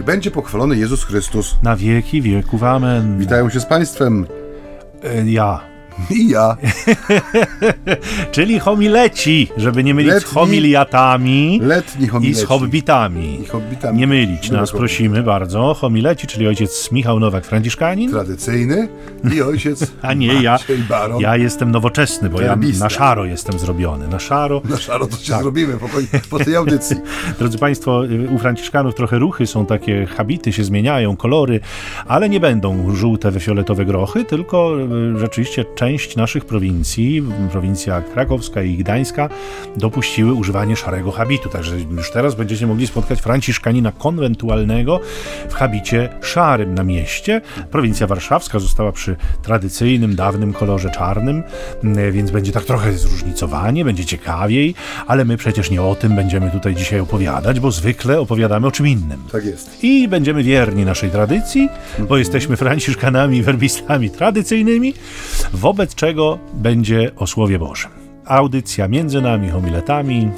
Niech będzie pochwalony Jezus Chrystus. Na wieki wieków. Amen. Witają się z Państwem. E, Ja. I ja. Czyli homileci, żeby nie mylić z Letni- homiliatami Letni i z hobbitami. I hobbitami. Nie mylić nas, prosimy bardzo. Homileci, czyli ojciec Michał Nowak, Franciszkanin. Tradycyjny i ojciec A nie, ja, Baron. ja jestem nowoczesny, bo ja Werbista. na szaro jestem zrobiony. Na szaro. Na szaro to się Tak. zrobimy po, po tej audycji. Drodzy Państwo, y, u Franciszkanów trochę ruchy są takie, habity się zmieniają, kolory, ale nie będą żółte, fioletowe grochy, tylko y, rzeczywiście część naszych prowincji, prowincja krakowska i gdańska, dopuściły używanie szarego habitu. Także już teraz będziecie mogli spotkać Franciszkanina konwentualnego w habicie szarym na mieście. Prowincja warszawska została przy tradycyjnym, dawnym kolorze czarnym, y, więc będzie tak trochę zróżnicowanie, będzie ciekawiej, ale my przecież nie o tym będziemy tutaj dzisiaj opowiadać, bo zwykle opowiadamy o czym innym. Tak jest. I będziemy wierni naszej tradycji, bo jesteśmy franciszkanami i werbistami tradycyjnymi, wobec czego będzie o Słowie Bożym. Audycja między nami, homiletami,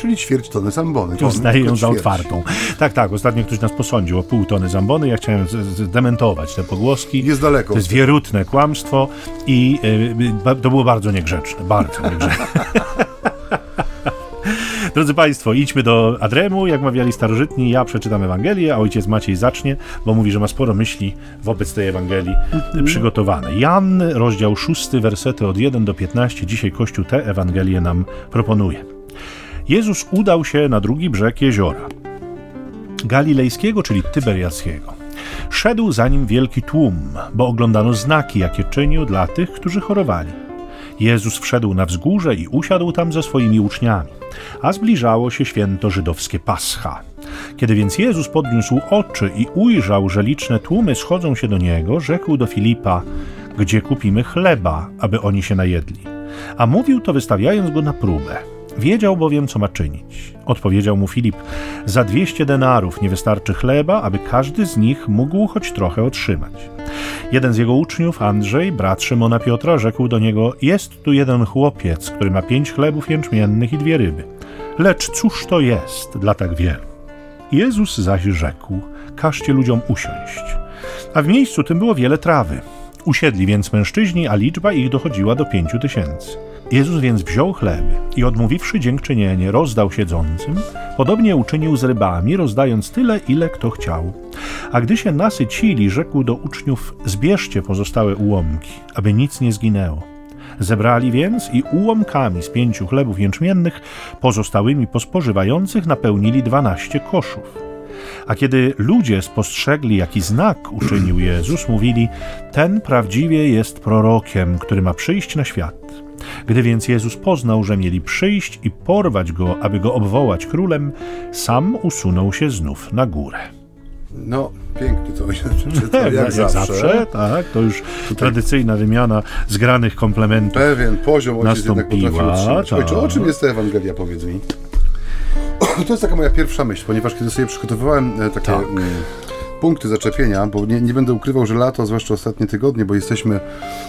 Czyli ćwierć tony zambony. Uznaję ją za otwartą. Tak, tak, ostatnio ktoś nas posądził o pół tony zambony, ja chciałem zdementować te pogłoski. Jest daleko. To jest wierutne kłamstwo i y, ba- to było bardzo niegrzeczne, bardzo niegrzeczne. Drodzy Państwo, idźmy do Adremu, jak mawiali starożytni. Ja przeczytam Ewangelię, a ojciec Maciej zacznie, bo mówi, że ma sporo myśli wobec tej Ewangelii przygotowane. Jan, rozdział 6, wersety od 1 do 15. Dzisiaj Kościół tę Ewangelię nam proponuje. Jezus udał się na drugi brzeg jeziora galilejskiego, czyli tyberiackiego. Szedł za nim wielki tłum, bo oglądano znaki, jakie czynił dla tych, którzy chorowali. Jezus wszedł na wzgórze i usiadł tam ze swoimi uczniami, a zbliżało się święto żydowskie Pascha. Kiedy więc Jezus podniósł oczy i ujrzał, że liczne tłumy schodzą się do niego, rzekł do Filipa: Gdzie kupimy chleba, aby oni się najedli? A mówił to wystawiając go na próbę. Wiedział bowiem, co ma czynić. Odpowiedział mu Filip: Za dwieście denarów nie wystarczy chleba, aby każdy z nich mógł choć trochę otrzymać. Jeden z jego uczniów, Andrzej, brat Szymona Piotra, rzekł do niego: Jest tu jeden chłopiec, który ma pięć chlebów jęczmiennych i dwie ryby. Lecz cóż to jest dla tak wielu? Jezus zaś rzekł: Każcie ludziom usiąść. A w miejscu tym było wiele trawy. Usiedli więc mężczyźni, a liczba ich dochodziła do pięciu tysięcy. Jezus więc wziął chleby i odmówiwszy dziękczynienie, rozdał siedzącym, podobnie uczynił z rybami, rozdając tyle, ile kto chciał. A gdy się nasycili, rzekł do uczniów: Zbierzcie pozostałe ułomki, aby nic nie zginęło. Zebrali więc i ułomkami z pięciu chlebów jęczmiennych, pozostałymi po spożywających, napełnili dwanaście koszów. A kiedy ludzie spostrzegli, jaki znak uczynił Jezus, mówili: Ten prawdziwie jest prorokiem, który ma przyjść na świat. Gdy więc Jezus poznał, że mieli przyjść i porwać go, aby go obwołać królem, sam usunął się znów na górę. No, pięknie to się przeczytał, jak, jak zawsze, tak, to już tradycyjna wymiana zgranych komplementów. Pewien poziom ojciec Nastąpiła, utrzymać. Ojcze, o tak. czym jest ta Ewangelia, powiedz mi? To jest taka moja pierwsza myśl, ponieważ kiedy sobie przygotowywałem e, takie Tak. mm, punkty zaczepienia, bo nie, nie będę ukrywał, że lato, zwłaszcza ostatnie tygodnie, bo jesteśmy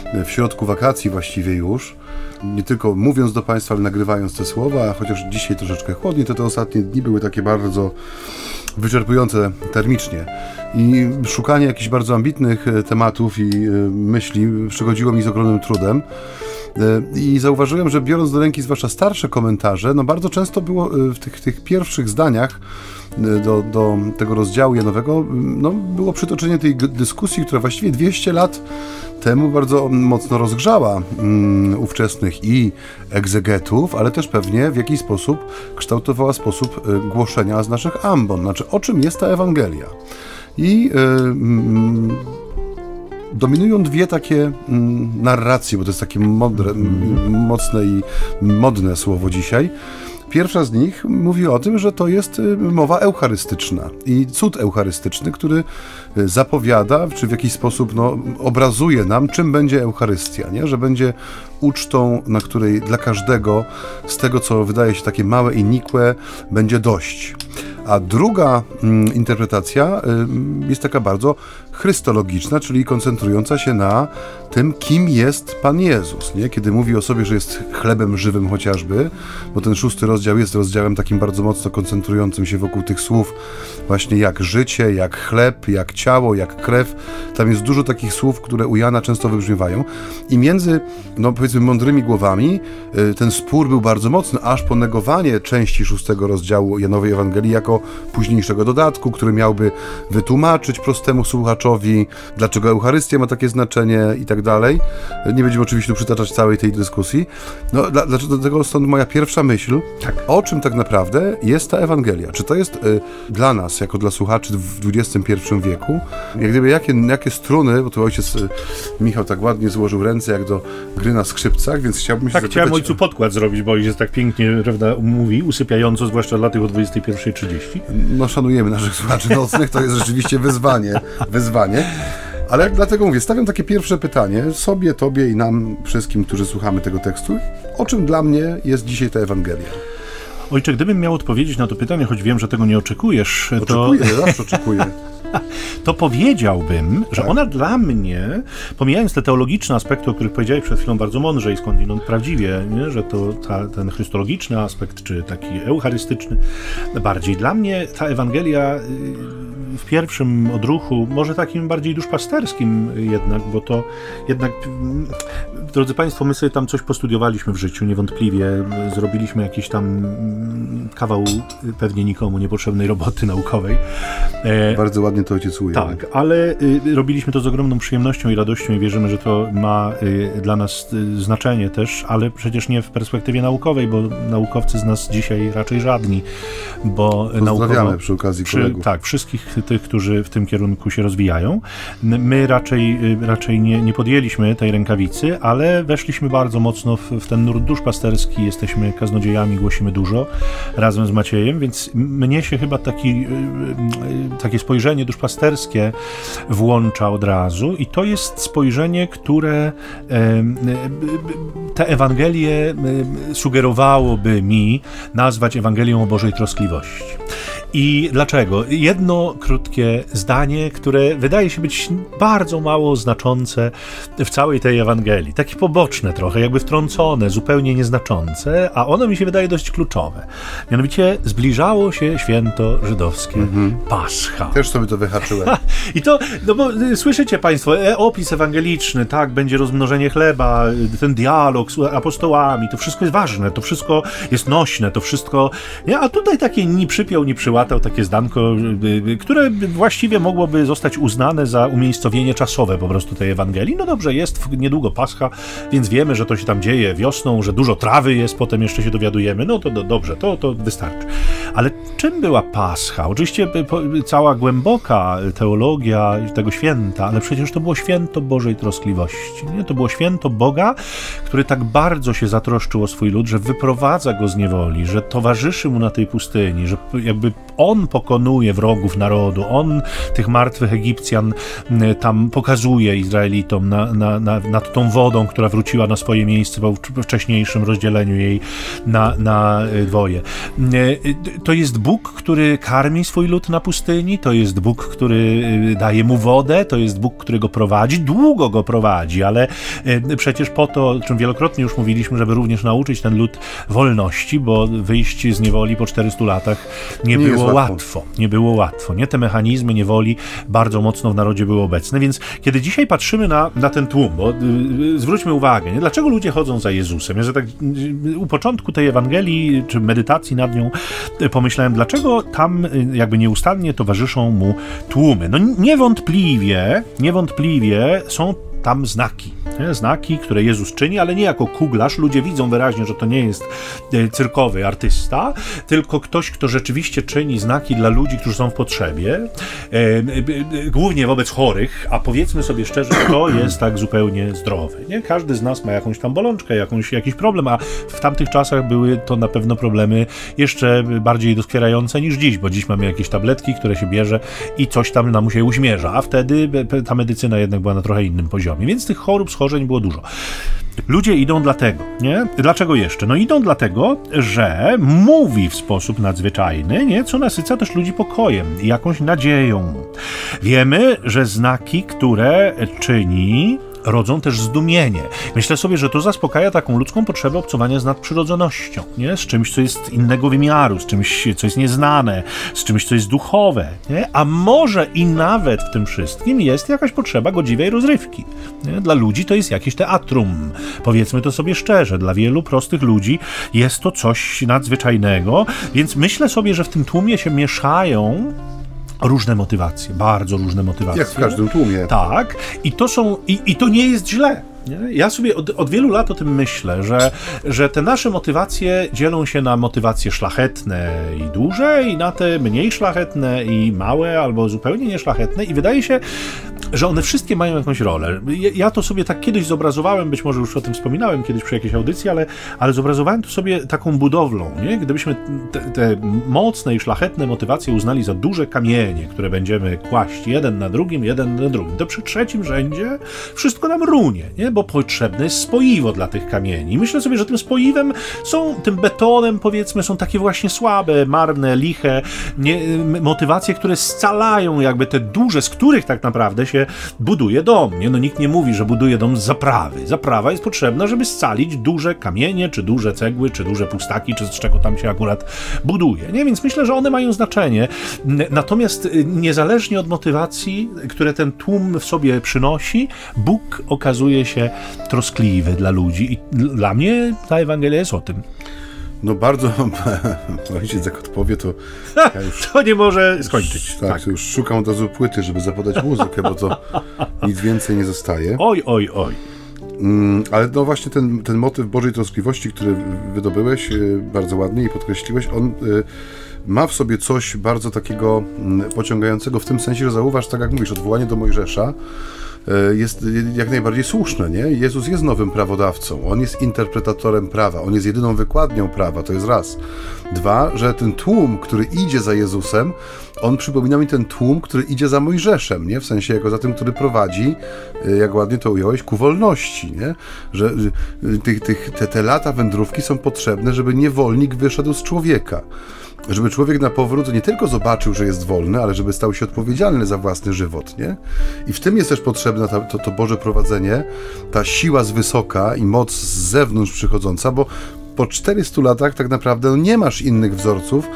e, w środku wakacji właściwie już, nie tylko mówiąc do Państwa, ale nagrywając te słowa, chociaż dzisiaj troszeczkę chłodniej, to te ostatnie dni były takie bardzo wyczerpujące termicznie. I szukanie jakichś bardzo ambitnych e, tematów i e, myśli przychodziło mi z ogromnym trudem. E, I zauważyłem, że biorąc do ręki zwłaszcza starsze komentarze, no bardzo często było e, w tych, tych pierwszych zdaniach e, do, do tego rozdziału Janowego, no, było przytoczenie tej dyskusji, która właściwie 200 lat temu bardzo mocno rozgrzała mm, ówczesnych i egzegetów, ale też pewnie w jakiś sposób kształtowała sposób głoszenia z naszych ambon. Znaczy, o czym jest ta Ewangelia? I dominują dwie takie mm, narracje, bo to jest takie modre, mocne i modne słowo dzisiaj. Pierwsza z nich mówi o tym, że to jest y, mowa eucharystyczna i cud eucharystyczny, który y, zapowiada, czy w jakiś sposób no, obrazuje nam, czym będzie Eucharystia, nie? że będzie ucztą, na której dla każdego z tego, co wydaje się takie małe i nikłe, będzie dość. A druga mm, interpretacja y, jest taka bardzo chrystologiczna, czyli koncentrująca się na tym, kim jest Pan Jezus. Nie? Kiedy mówi o sobie, że jest chlebem żywym chociażby, bo ten szósty rozdział jest rozdziałem takim bardzo mocno koncentrującym się wokół tych słów, właśnie jak życie, jak chleb, jak ciało, jak krew. Tam jest dużo takich słów, które u Jana często wybrzmiewają. I między, no powiedzmy, mądrymi głowami y, ten spór był bardzo mocny, aż po negowanie części szóstego rozdziału Janowej Ewangelii jako późniejszego dodatku, który miałby wytłumaczyć prostemu słuchaczowi, dlaczego Eucharystia ma takie znaczenie i tak dalej. Nie będziemy oczywiście tu przytaczać całej tej dyskusji. No, dla, dlaczego do tego stąd moja pierwsza myśl, Tak. o czym tak naprawdę jest ta Ewangelia? Czy to jest y, dla nas, jako dla słuchaczy w XXI wieku, jak gdyby jakie, jakie struny, bo tu ojciec y, Michał tak ładnie złożył ręce jak do gry na skrzypcach, więc chciałbym się Tak, zapytać... chciałem ojcu podkład zrobić, bo ojciec tak pięknie prawda, mówi, usypiająco, zwłaszcza dla tych o 21.30. No szanujemy naszych słuchaczy nocnych, to jest rzeczywiście wyzwanie, wyzwanie. Ale dlatego mówię, stawiam takie pierwsze pytanie sobie, tobie i nam wszystkim, którzy słuchamy tego tekstu. O czym dla mnie jest dzisiaj ta Ewangelia? Ojcze, gdybym miał odpowiedzieć na to pytanie, choć wiem, że tego nie oczekujesz, to, Oczekuję, zawsze oczekuję. to powiedziałbym, że Tak. ona dla mnie, pomijając te teologiczne aspekty, o których powiedziałeś przed chwilą bardzo mądrze i skądinąd prawdziwie, nie? że to ta, ten chrystologiczny aspekt, czy taki eucharystyczny, bardziej dla mnie ta Ewangelia y, w pierwszym odruchu, może takim bardziej duszpasterskim jednak, bo to jednak, mm, drodzy Państwo, my sobie tam coś postudiowaliśmy w życiu, niewątpliwie, zrobiliśmy jakiś tam mm, kawał y, pewnie nikomu niepotrzebnej roboty naukowej. E, Bardzo ładnie to ojciec tak, ale y, robiliśmy to z ogromną przyjemnością i radością i wierzymy, że to ma y, dla nas znaczenie też, ale przecież nie w perspektywie naukowej, bo naukowcy z nas dzisiaj raczej żadni, bo Pozdrawiamy naukowo... przy okazji Przy, kolegów. tak, wszystkich tych, którzy w tym kierunku się rozwijają. My raczej, y, raczej nie, nie podjęliśmy tej rękawicy, ale weszliśmy bardzo mocno w, w ten nurt duszpasterski. Jesteśmy kaznodziejami, głosimy dużo razem z Maciejem, więc mnie się chyba taki, y, y, takie spojrzenie duszpasterskie włącza od razu i to jest spojrzenie, które Ewangelię y, sugerowałoby mi nazwać Ewangelią o Bożej troskliwości. I dlaczego? Jedno krótkie zdanie, które wydaje się być bardzo mało znaczące w całej tej Ewangelii. Takie poboczne trochę, jakby wtrącone, zupełnie nieznaczące, a ono mi się wydaje dość kluczowe. Mianowicie zbliżało się święto żydowskie Pascha. Też sobie to wyhaczyłem. I to, no bo y, słyszycie Państwo, e, opis ewangeliczny, tak, będzie rozmnożenie chleba, y, ten dialog z apostołami, to wszystko jest ważne, to wszystko jest nośne, to wszystko, nie? a tutaj takie ni przypiął, ni przyłatał, takie zdanko, y, y, które właściwie mogłoby zostać uznane za umiejscowienie czasowe po prostu tej Ewangelii. No dobrze, jest niedługo Pascha, więc wiemy, że to się tam dzieje wiosną, że dużo trawy jest, potem jeszcze się dowiadujemy, no to do, dobrze, to, to wystarczy. Ale czym była Pascha? Oczywiście y, cała głęboka teologia tego święta, ale przecież to było święto Bożej troskliwości. Nie? To było święto Boga, który tak bardzo się zatroszczył o swój lud, że wyprowadza go z niewoli, że towarzyszy mu na tej pustyni, że jakby on pokonuje wrogów narodu, on tych martwych Egipcjan y, tam pokazuje Izraelitom na, na, na, nad tą wodą, która wróciła na swoje miejsce po wcześniejszym rozdzieleniu jej na, na y, dwoje. Y, To jest Bóg, który karmi swój lud na pustyni, to jest Bóg, który daje mu wodę, to jest Bóg, który go prowadzi, długo go prowadzi, ale przecież po to, o czym wielokrotnie już mówiliśmy, żeby również nauczyć ten lud wolności, bo wyjść z niewoli po 400 latach nie, Nie jest łatwo. Nie było łatwo. Nie te mechanizmy niewoli bardzo mocno w narodzie były obecne, więc kiedy dzisiaj patrzymy na, na ten tłum, bo y, y, zwróćmy uwagę, nie? dlaczego ludzie chodzą za Jezusem? Ja że tak y, u początku tej Ewangelii, czy medytacji nad nią pomyślałem, dlaczego tam jakby nieustannie towarzyszą mu tłumy. No niewątpliwie, niewątpliwie są tam znaki. Nie? Znaki, które Jezus czyni, ale nie jako kuglarz. Ludzie widzą wyraźnie, że to nie jest e, cyrkowy artysta, tylko ktoś, kto rzeczywiście czyni znaki dla ludzi, którzy są w potrzebie, e, e, głównie wobec chorych, a powiedzmy sobie szczerze, kto jest tak zupełnie zdrowy. Nie? Każdy z nas ma jakąś tam bolączkę, jakąś, jakiś problem, a w tamtych czasach były to na pewno problemy jeszcze bardziej doskwierające niż dziś, bo dziś mamy jakieś tabletki, które się bierze i coś tam nam się uśmierza, a wtedy ta medycyna jednak była na trochę innym poziomie. Więc tych chorób, schorzeń było dużo. Ludzie idą dlatego, nie? Dlaczego jeszcze? No idą dlatego, że mówi w sposób nadzwyczajny, nie? Co nasyca też ludzi pokojem jakąś nadzieją. Wiemy, że znaki, które czyni, rodzą też zdumienie. Myślę sobie, że to zaspokaja taką ludzką potrzebę obcowania z nadprzyrodzonością, nie? z czymś, co jest innego wymiaru, z czymś, co jest nieznane, z czymś, co jest duchowe. Nie? A może i nawet w tym wszystkim jest jakaś potrzeba godziwej rozrywki. Nie? Dla ludzi to jest jakieś teatrum. Powiedzmy to sobie szczerze, dla wielu prostych ludzi jest to coś nadzwyczajnego, więc myślę sobie, że w tym tłumie się mieszają różne motywacje, bardzo różne motywacje. Jak w każdym tłumie. Tak, i to są, i, i to nie jest źle. Nie? Ja sobie od, od, wielu lat o tym myślę, że, że te nasze motywacje dzielą się na motywacje szlachetne i duże, i na te mniej szlachetne i małe, albo zupełnie nieszlachetne, i wydaje się, że one wszystkie mają jakąś rolę. Ja to sobie tak kiedyś zobrazowałem, być może już o tym wspominałem kiedyś przy jakiejś audycji, ale, ale zobrazowałem to sobie taką budowlą. Nie? Gdybyśmy te, te mocne i szlachetne motywacje uznali za duże kamienie, które będziemy kłaść jeden na drugim, jeden na drugim, to przy trzecim rzędzie wszystko nam runie, nie? Bo potrzebne jest spoiwo dla tych kamieni. Myślę sobie, że tym spoiwem są, tym betonem powiedzmy, są takie właśnie słabe, marne, liche nie, motywacje, które scalają jakby te duże, z których tak naprawdę się buduje dom. Nie? No nikt nie mówi, że buduje dom z zaprawy. Zaprawa jest potrzebna, żeby scalić duże kamienie, czy duże cegły, czy duże pustaki, czy z czego tam się akurat buduje. Nie? Więc myślę, że one mają znaczenie. Natomiast y, niezależnie od motywacji, które ten tłum w sobie przynosi, Bóg okazuje się troskliwy dla ludzi. I dla mnie ta Ewangelia jest o tym. No bardzo, ojciec jak odpowie, to ja już... to nie może skończyć. Tak, tak. już szukam od razu płyty, żeby zapodać muzykę, bo to nic więcej nie zostaje. Oj, oj, oj. Mm, ale no właśnie ten, ten motyw Bożej troskliwości, który wydobyłeś y, bardzo ładnie i podkreśliłeś, on y, ma w sobie coś bardzo takiego mm, pociągającego w tym sensie, że zauważ, tak jak mówisz, odwołanie do Mojżesza, jest jak najbardziej słuszne, nie? Jezus jest nowym prawodawcą, on jest interpretatorem prawa, on jest jedyną wykładnią prawa, to jest raz. Dwa, że ten tłum, który idzie za Jezusem, on przypomina mi ten tłum, który idzie za Mojżeszem, nie? W sensie jako za tym, który prowadzi, e, jak ładnie to ująłeś, ku wolności, nie? Że tych, tych, te, te lata wędrówki są potrzebne, żeby niewolnik wyszedł z człowieka żeby człowiek na powrót nie tylko zobaczył, że jest wolny, ale żeby stał się odpowiedzialny za własny żywot, nie? I w tym jest też potrzebne to, to, to Boże prowadzenie, ta siła z wysoka i moc z zewnątrz przychodząca, bo po 400 latach tak naprawdę no nie masz innych wzorców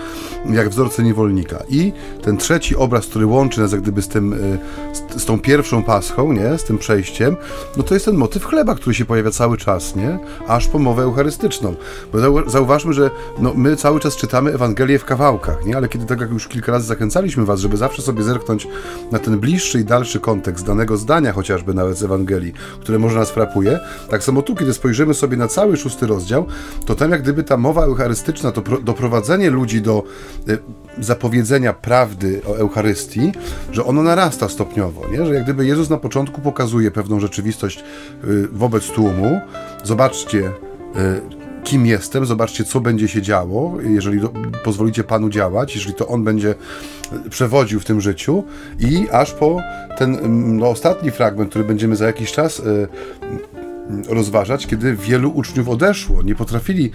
jak wzorce niewolnika. I ten trzeci obraz, który łączy nas jak gdyby z, tym, y, z, z tą pierwszą paschą, nie? z tym przejściem, no to jest ten motyw chleba, który się pojawia cały czas, nie? aż po mowę eucharystyczną. Bo zauważmy, że no, my cały czas czytamy Ewangelię w kawałkach, nie? ale kiedy tak jak już kilka razy zachęcaliśmy Was, żeby zawsze sobie zerknąć na ten bliższy i dalszy kontekst danego zdania chociażby nawet z Ewangelii, które może nas frapuje, tak samo tu, kiedy spojrzymy sobie na cały szósty rozdział, to tam jak gdyby ta mowa eucharystyczna, to doprowadzenie ludzi do y, zapowiedzenia prawdy o Eucharystii, że ono narasta stopniowo, nie? że jak gdyby Jezus na początku pokazuje pewną rzeczywistość y, wobec tłumu. Zobaczcie, y, kim jestem, zobaczcie, co będzie się działo, jeżeli do, pozwolicie Panu działać, jeżeli to On będzie przewodził w tym życiu i aż po ten mm, no, ostatni fragment, który będziemy za jakiś czas rozważać, kiedy wielu uczniów odeszło. Nie potrafili,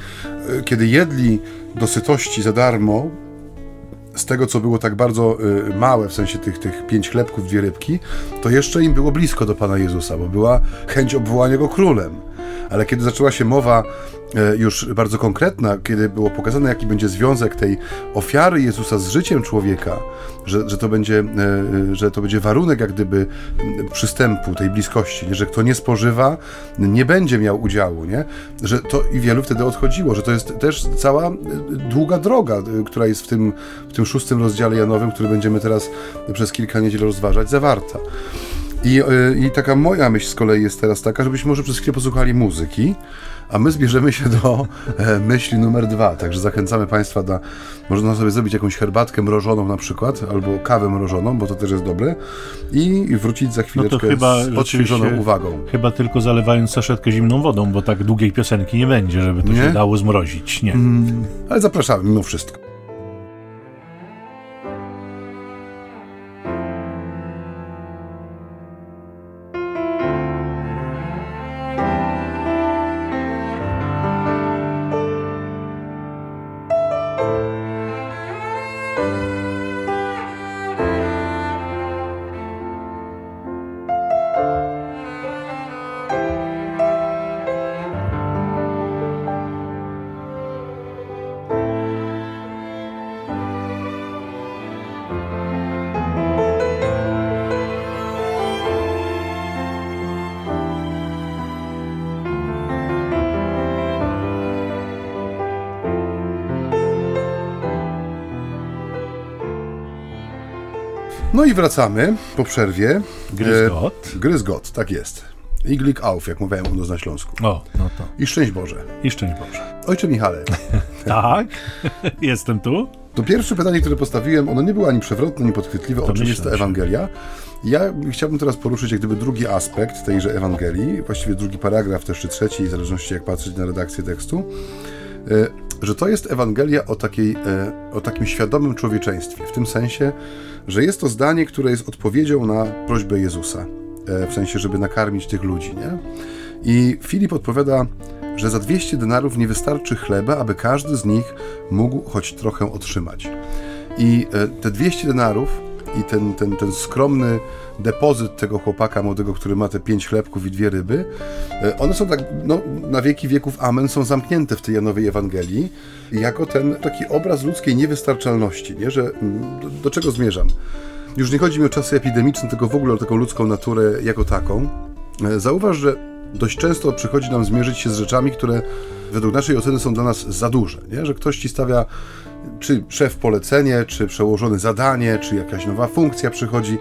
e, kiedy jedli do sytości za darmo, z tego, co było tak bardzo e, małe, w sensie tych, tych pięć chlebków, dwie rybki, to jeszcze im było blisko do Pana Jezusa, bo była chęć obwołania Go królem. Ale kiedy zaczęła się mowa E, już bardzo konkretna, kiedy było pokazane, jaki będzie związek tej ofiary Jezusa z życiem człowieka, że, że, to, będzie, e, że to będzie warunek jak gdyby przystępu, tej bliskości, nie? że kto nie spożywa, nie będzie miał udziału, nie? że to i wielu wtedy odchodziło, że to jest też cała e, długa droga, która jest w tym, w tym szóstym rozdziale Janowym, który będziemy teraz przez kilka niedziel rozważać, zawarta. I, I taka moja myśl z kolei jest teraz taka, żebyśmy może przez chwilę posłuchali muzyki, a my zbierzemy się do e, myśli numer dwa. Także zachęcamy Państwa do, można sobie zrobić jakąś herbatkę mrożoną na przykład, albo kawę mrożoną, bo to też jest dobre i wrócić za chwileczkę no to chyba z odświeżoną uwagą. Chyba tylko zalewając saszetkę zimną wodą, bo tak długiej piosenki nie będzie, żeby to nie? się dało zmrozić. Nie. Mm, ale zapraszamy mimo wszystko. No i wracamy po przerwie. Gryzgot. E, Gryzgot, tak jest. I glik auf, jak mówiłem u nas na Śląsku. O, no to. I szczęść Boże. I szczęść Boże. Ojcze Michale, Tak, jestem tu. to pierwsze pytanie, które postawiłem, ono nie było ani przewrotne, ani podchwytliwe, o czym jest ta myślę, że- Ewangelia. Ja chciałbym teraz poruszyć jak gdyby drugi aspekt tejże Ewangelii, właściwie drugi paragraf, też czy trzeci, w zależności jak patrzeć na redakcję tekstu, e, że to jest Ewangelia o, takiej, e, o takim świadomym człowieczeństwie, w tym sensie, że jest to zdanie, które jest odpowiedzią na prośbę Jezusa, e, w sensie, żeby nakarmić tych ludzi, nie? I Filip odpowiada, że za 200 denarów nie wystarczy chleba, aby każdy z nich mógł choć trochę otrzymać. I e, te 200 denarów i ten, ten, ten skromny depozyt tego chłopaka młodego, który ma te pięć chlebków i dwie ryby, e, one są tak, no, na wieki wieków, amen, są zamknięte w tej Janowej Ewangelii jako ten taki obraz ludzkiej niewystarczalności, nie? że mm, do, do czego zmierzam? Już nie chodzi mi o czasy epidemiczne, tylko w ogóle o taką ludzką naturę jako taką. E, Zauważ, że dość często przychodzi nam zmierzyć się z rzeczami, które według naszej oceny są dla nas za duże. Nie? Że ktoś ci stawia, czy szef polecenie, czy przełożone zadanie, czy jakaś nowa funkcja przychodzi.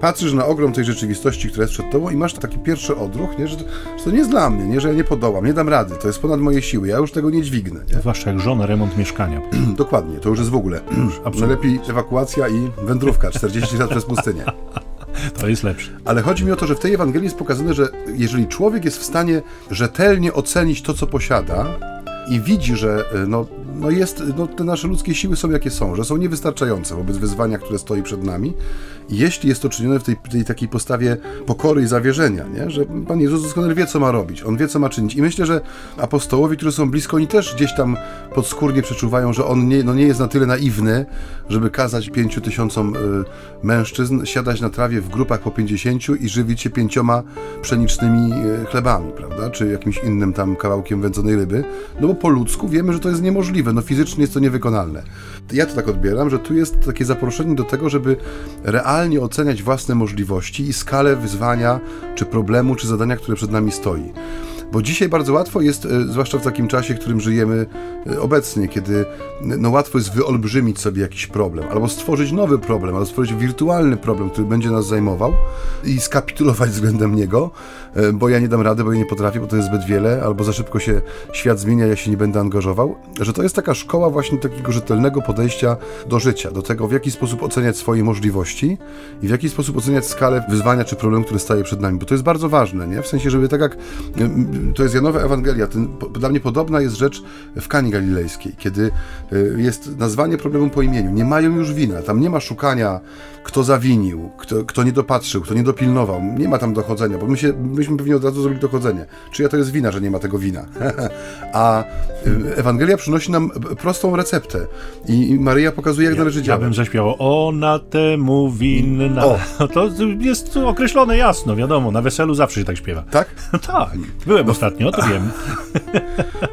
Patrzysz na ogrom tej rzeczywistości, która jest przed tobą i masz taki pierwszy odruch, nie? Że, to, że to nie jest dla mnie, nie? że ja nie podołam, nie dam rady, to jest ponad moje siły, ja już tego nie dźwignę. Nie? Zwłaszcza jak żona remont mieszkania. Dokładnie, to już jest w ogóle. Najlepiej ewakuacja i wędrówka 40 lat przez pustynię. To jest lepsze. Ale chodzi mi o to, że w tej Ewangelii jest pokazane, że jeżeli człowiek jest w stanie rzetelnie ocenić to, co posiada i widzi, że e, no, no jest, no, te nasze ludzkie siły są jakie są, że są niewystarczające wobec wyzwania, które stoi przed nami, jeśli jest to czynione w tej, tej takiej postawie pokory i zawierzenia, nie? że Pan Jezus doskonale wie, co ma robić, On wie, co ma czynić. I myślę, że apostołowie, którzy są blisko, oni też gdzieś tam podskórnie przeczuwają, że On nie, no nie jest na tyle naiwny, żeby kazać pięciu tysiącom y, mężczyzn siadać na trawie w grupach po pięćdziesięciu i żywić się pięcioma pszenicznymi y, chlebami, prawda? Czy jakimś innym tam kawałkiem wędzonej ryby. No bo po ludzku wiemy, że to jest niemożliwe, no fizycznie jest to niewykonalne. Ja to tak odbieram, że tu jest takie zaproszenie do tego, żeby realnie oceniać własne możliwości i skalę wyzwania, czy problemu, czy zadania, które przed nami stoi. Bo dzisiaj bardzo łatwo jest, e, zwłaszcza w takim czasie, w którym żyjemy e, obecnie, kiedy no, łatwo jest wyolbrzymić sobie jakiś problem, albo stworzyć nowy problem, albo stworzyć wirtualny problem, który będzie nas zajmował i skapitulować względem niego, e, bo ja nie dam rady, bo ja nie potrafię, bo to jest zbyt wiele, albo za szybko się świat zmienia, ja się nie będę angażował, że to jest taka szkoła właśnie takiego rzetelnego podejścia do życia, do tego, w jaki sposób oceniać swoje możliwości i w jaki sposób oceniać skalę wyzwania czy problemu, który staje przed nami, bo to jest bardzo ważne, nie? W sensie, żeby tak jak to jest Janowa Ewangelia, ten, dla mnie podobna jest rzecz w Kani Galilejskiej, kiedy y, jest nazwanie problemu po imieniu. Nie mają już wina, tam nie ma szukania, kto zawinił, kto, kto nie dopatrzył, kto nie dopilnował, nie ma tam dochodzenia, bo my się, myśmy pewnie od razu zrobili dochodzenie. Czyja to jest wina, że nie ma tego wina? A y, Ewangelia przynosi nam prostą receptę i, Maryja pokazuje, jak należy Ja działać. bym zaśpiewał ona temu winna. O. To jest określone jasno, wiadomo. Na weselu zawsze się tak śpiewa. Tak? Tak, byłem ostatnio, to wiem.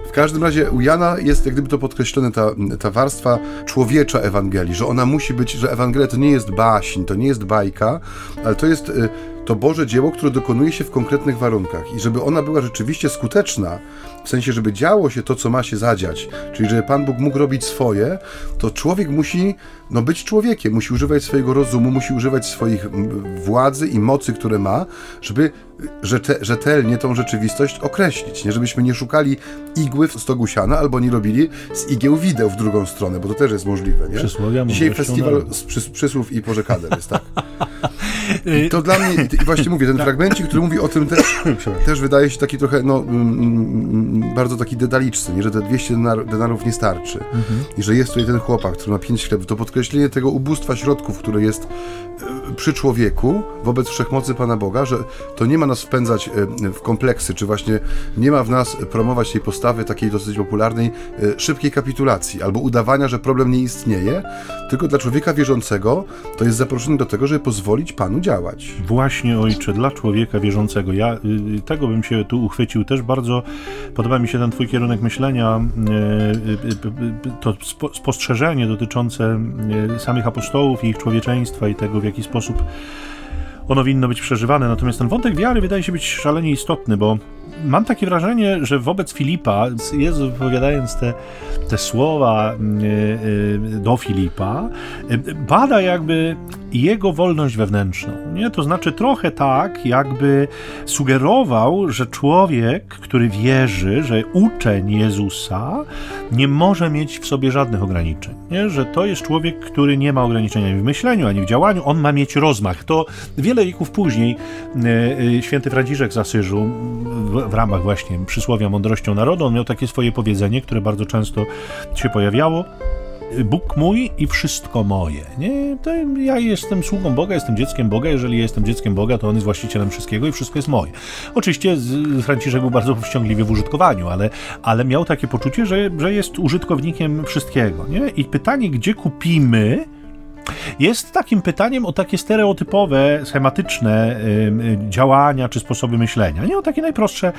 W każdym razie u Jana jest jak gdyby to podkreślone, ta, ta warstwa człowiecza Ewangelii, że ona musi być, że Ewangelia to nie jest baśń, to nie jest bajka, ale to jest y, to Boże dzieło, które dokonuje się w konkretnych warunkach. I żeby ona była rzeczywiście skuteczna, w sensie, żeby działo się to, co ma się zadziać, czyli żeby Pan Bóg mógł robić swoje, to człowiek musi no, być człowiekiem, musi używać swojego rozumu, musi używać swoich władzy i mocy, które ma, żeby rzete, rzetelnie tą rzeczywistość określić. Nie żebyśmy nie szukali igły w stogu siana, albo nie robili z igieł wideł w drugą stronę, bo to też jest możliwe. Nie? Dzisiaj festiwal z przys, przysłów i porzekader jest tak. I to dla mnie, i właśnie mówię, ten fragmencik, który mówi o tym też, też wydaje się taki trochę, no, mm, mm, bardzo taki dedaliczny, nie? że te 200 denar, denarów nie starczy. I że jest tutaj ten chłopak, który ma 5 chlebów. To podkreślenie tego ubóstwa środków, które jest e, przy człowieku wobec wszechmocy Pana Boga, że to nie ma nas wpędzać e, w kompleksy, czy właśnie nie ma w nas promować tej postawy takiej dosyć popularnej e, szybkiej kapitulacji albo udawania, że problem nie istnieje, tylko dla człowieka wierzącego to jest zaproszenie do tego, żeby pozwolić Panu działać. Właśnie, ojcze, dla człowieka wierzącego. Ja y, y, tego bym się tu uchwycił. Też bardzo podoba mi się ten twój kierunek myślenia, y, to spo, spostrzeżenie dotyczące samych apostołów i ich człowieczeństwa i tego, w jaki sposób ono winno być przeżywane. Natomiast ten wątek wiary wydaje się być szalenie istotny, bo mam takie wrażenie, że wobec Filipa, Jezus wypowiadając te, te słowa yy, do Filipa, yy, bada jakby jego wolność wewnętrzną. Nie? To znaczy trochę tak, jakby sugerował, że człowiek, który wierzy, że uczeń Jezusa nie może mieć w sobie żadnych ograniczeń. Nie? Że to jest człowiek, który nie ma ograniczeń ani w myśleniu, ani w działaniu, on ma mieć rozmach. To wiele wieków później yy, święty Franciszek z Asyżu w, w ramach właśnie przysłowia mądrością narodu, on miał takie swoje powiedzenie, które bardzo często się pojawiało. Bóg mój i wszystko moje. Nie? To ja jestem sługą Boga, jestem dzieckiem Boga. Jeżeli jestem dzieckiem Boga, to On jest właścicielem wszystkiego i wszystko jest moje. Oczywiście Franciszek był bardzo powściągliwy w użytkowaniu, ale, ale miał takie poczucie, że, że jest użytkownikiem wszystkiego. Nie? I pytanie, gdzie kupimy jest takim pytaniem o takie stereotypowe, schematyczne działania czy sposoby myślenia, nie o takie najprostsze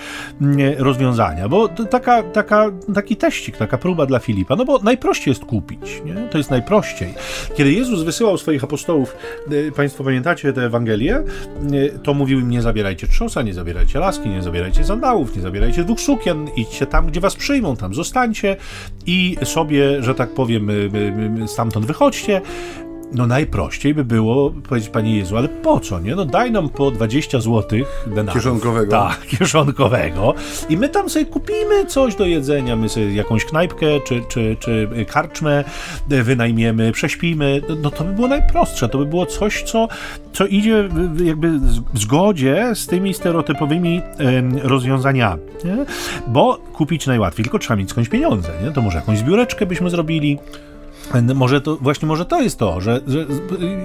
rozwiązania, bo taka, taka, taki teścik, taka próba dla Filipa, no bo najprościej jest kupić, nie? to jest najprościej. Kiedy Jezus wysyłał swoich apostołów, y, Państwo pamiętacie tę Ewangelię, y, to mówił im nie zabierajcie trzosa, nie zabierajcie laski, nie zabierajcie sandałów, nie zabierajcie dwóch sukien, idźcie tam, gdzie was przyjmą, tam zostańcie i sobie, że tak powiem, stamtąd wychodźcie, no najprościej by było powiedzieć, Panie Jezu, ale po co, nie? No daj nam po 20 zł denarów. Kieszonkowego. Tak, kieszonkowego. I my tam sobie kupimy coś do jedzenia, my sobie jakąś knajpkę czy, czy, czy karczmę wynajmiemy, prześpimy. No to by było najprostsze, to by było coś, co, co idzie jakby w zgodzie z tymi stereotypowymi rozwiązaniami, nie? Bo kupić najłatwiej, tylko trzeba mieć skądś pieniądze, nie? To może jakąś zbióreczkę byśmy zrobili, może to, właśnie może to jest to, że, że,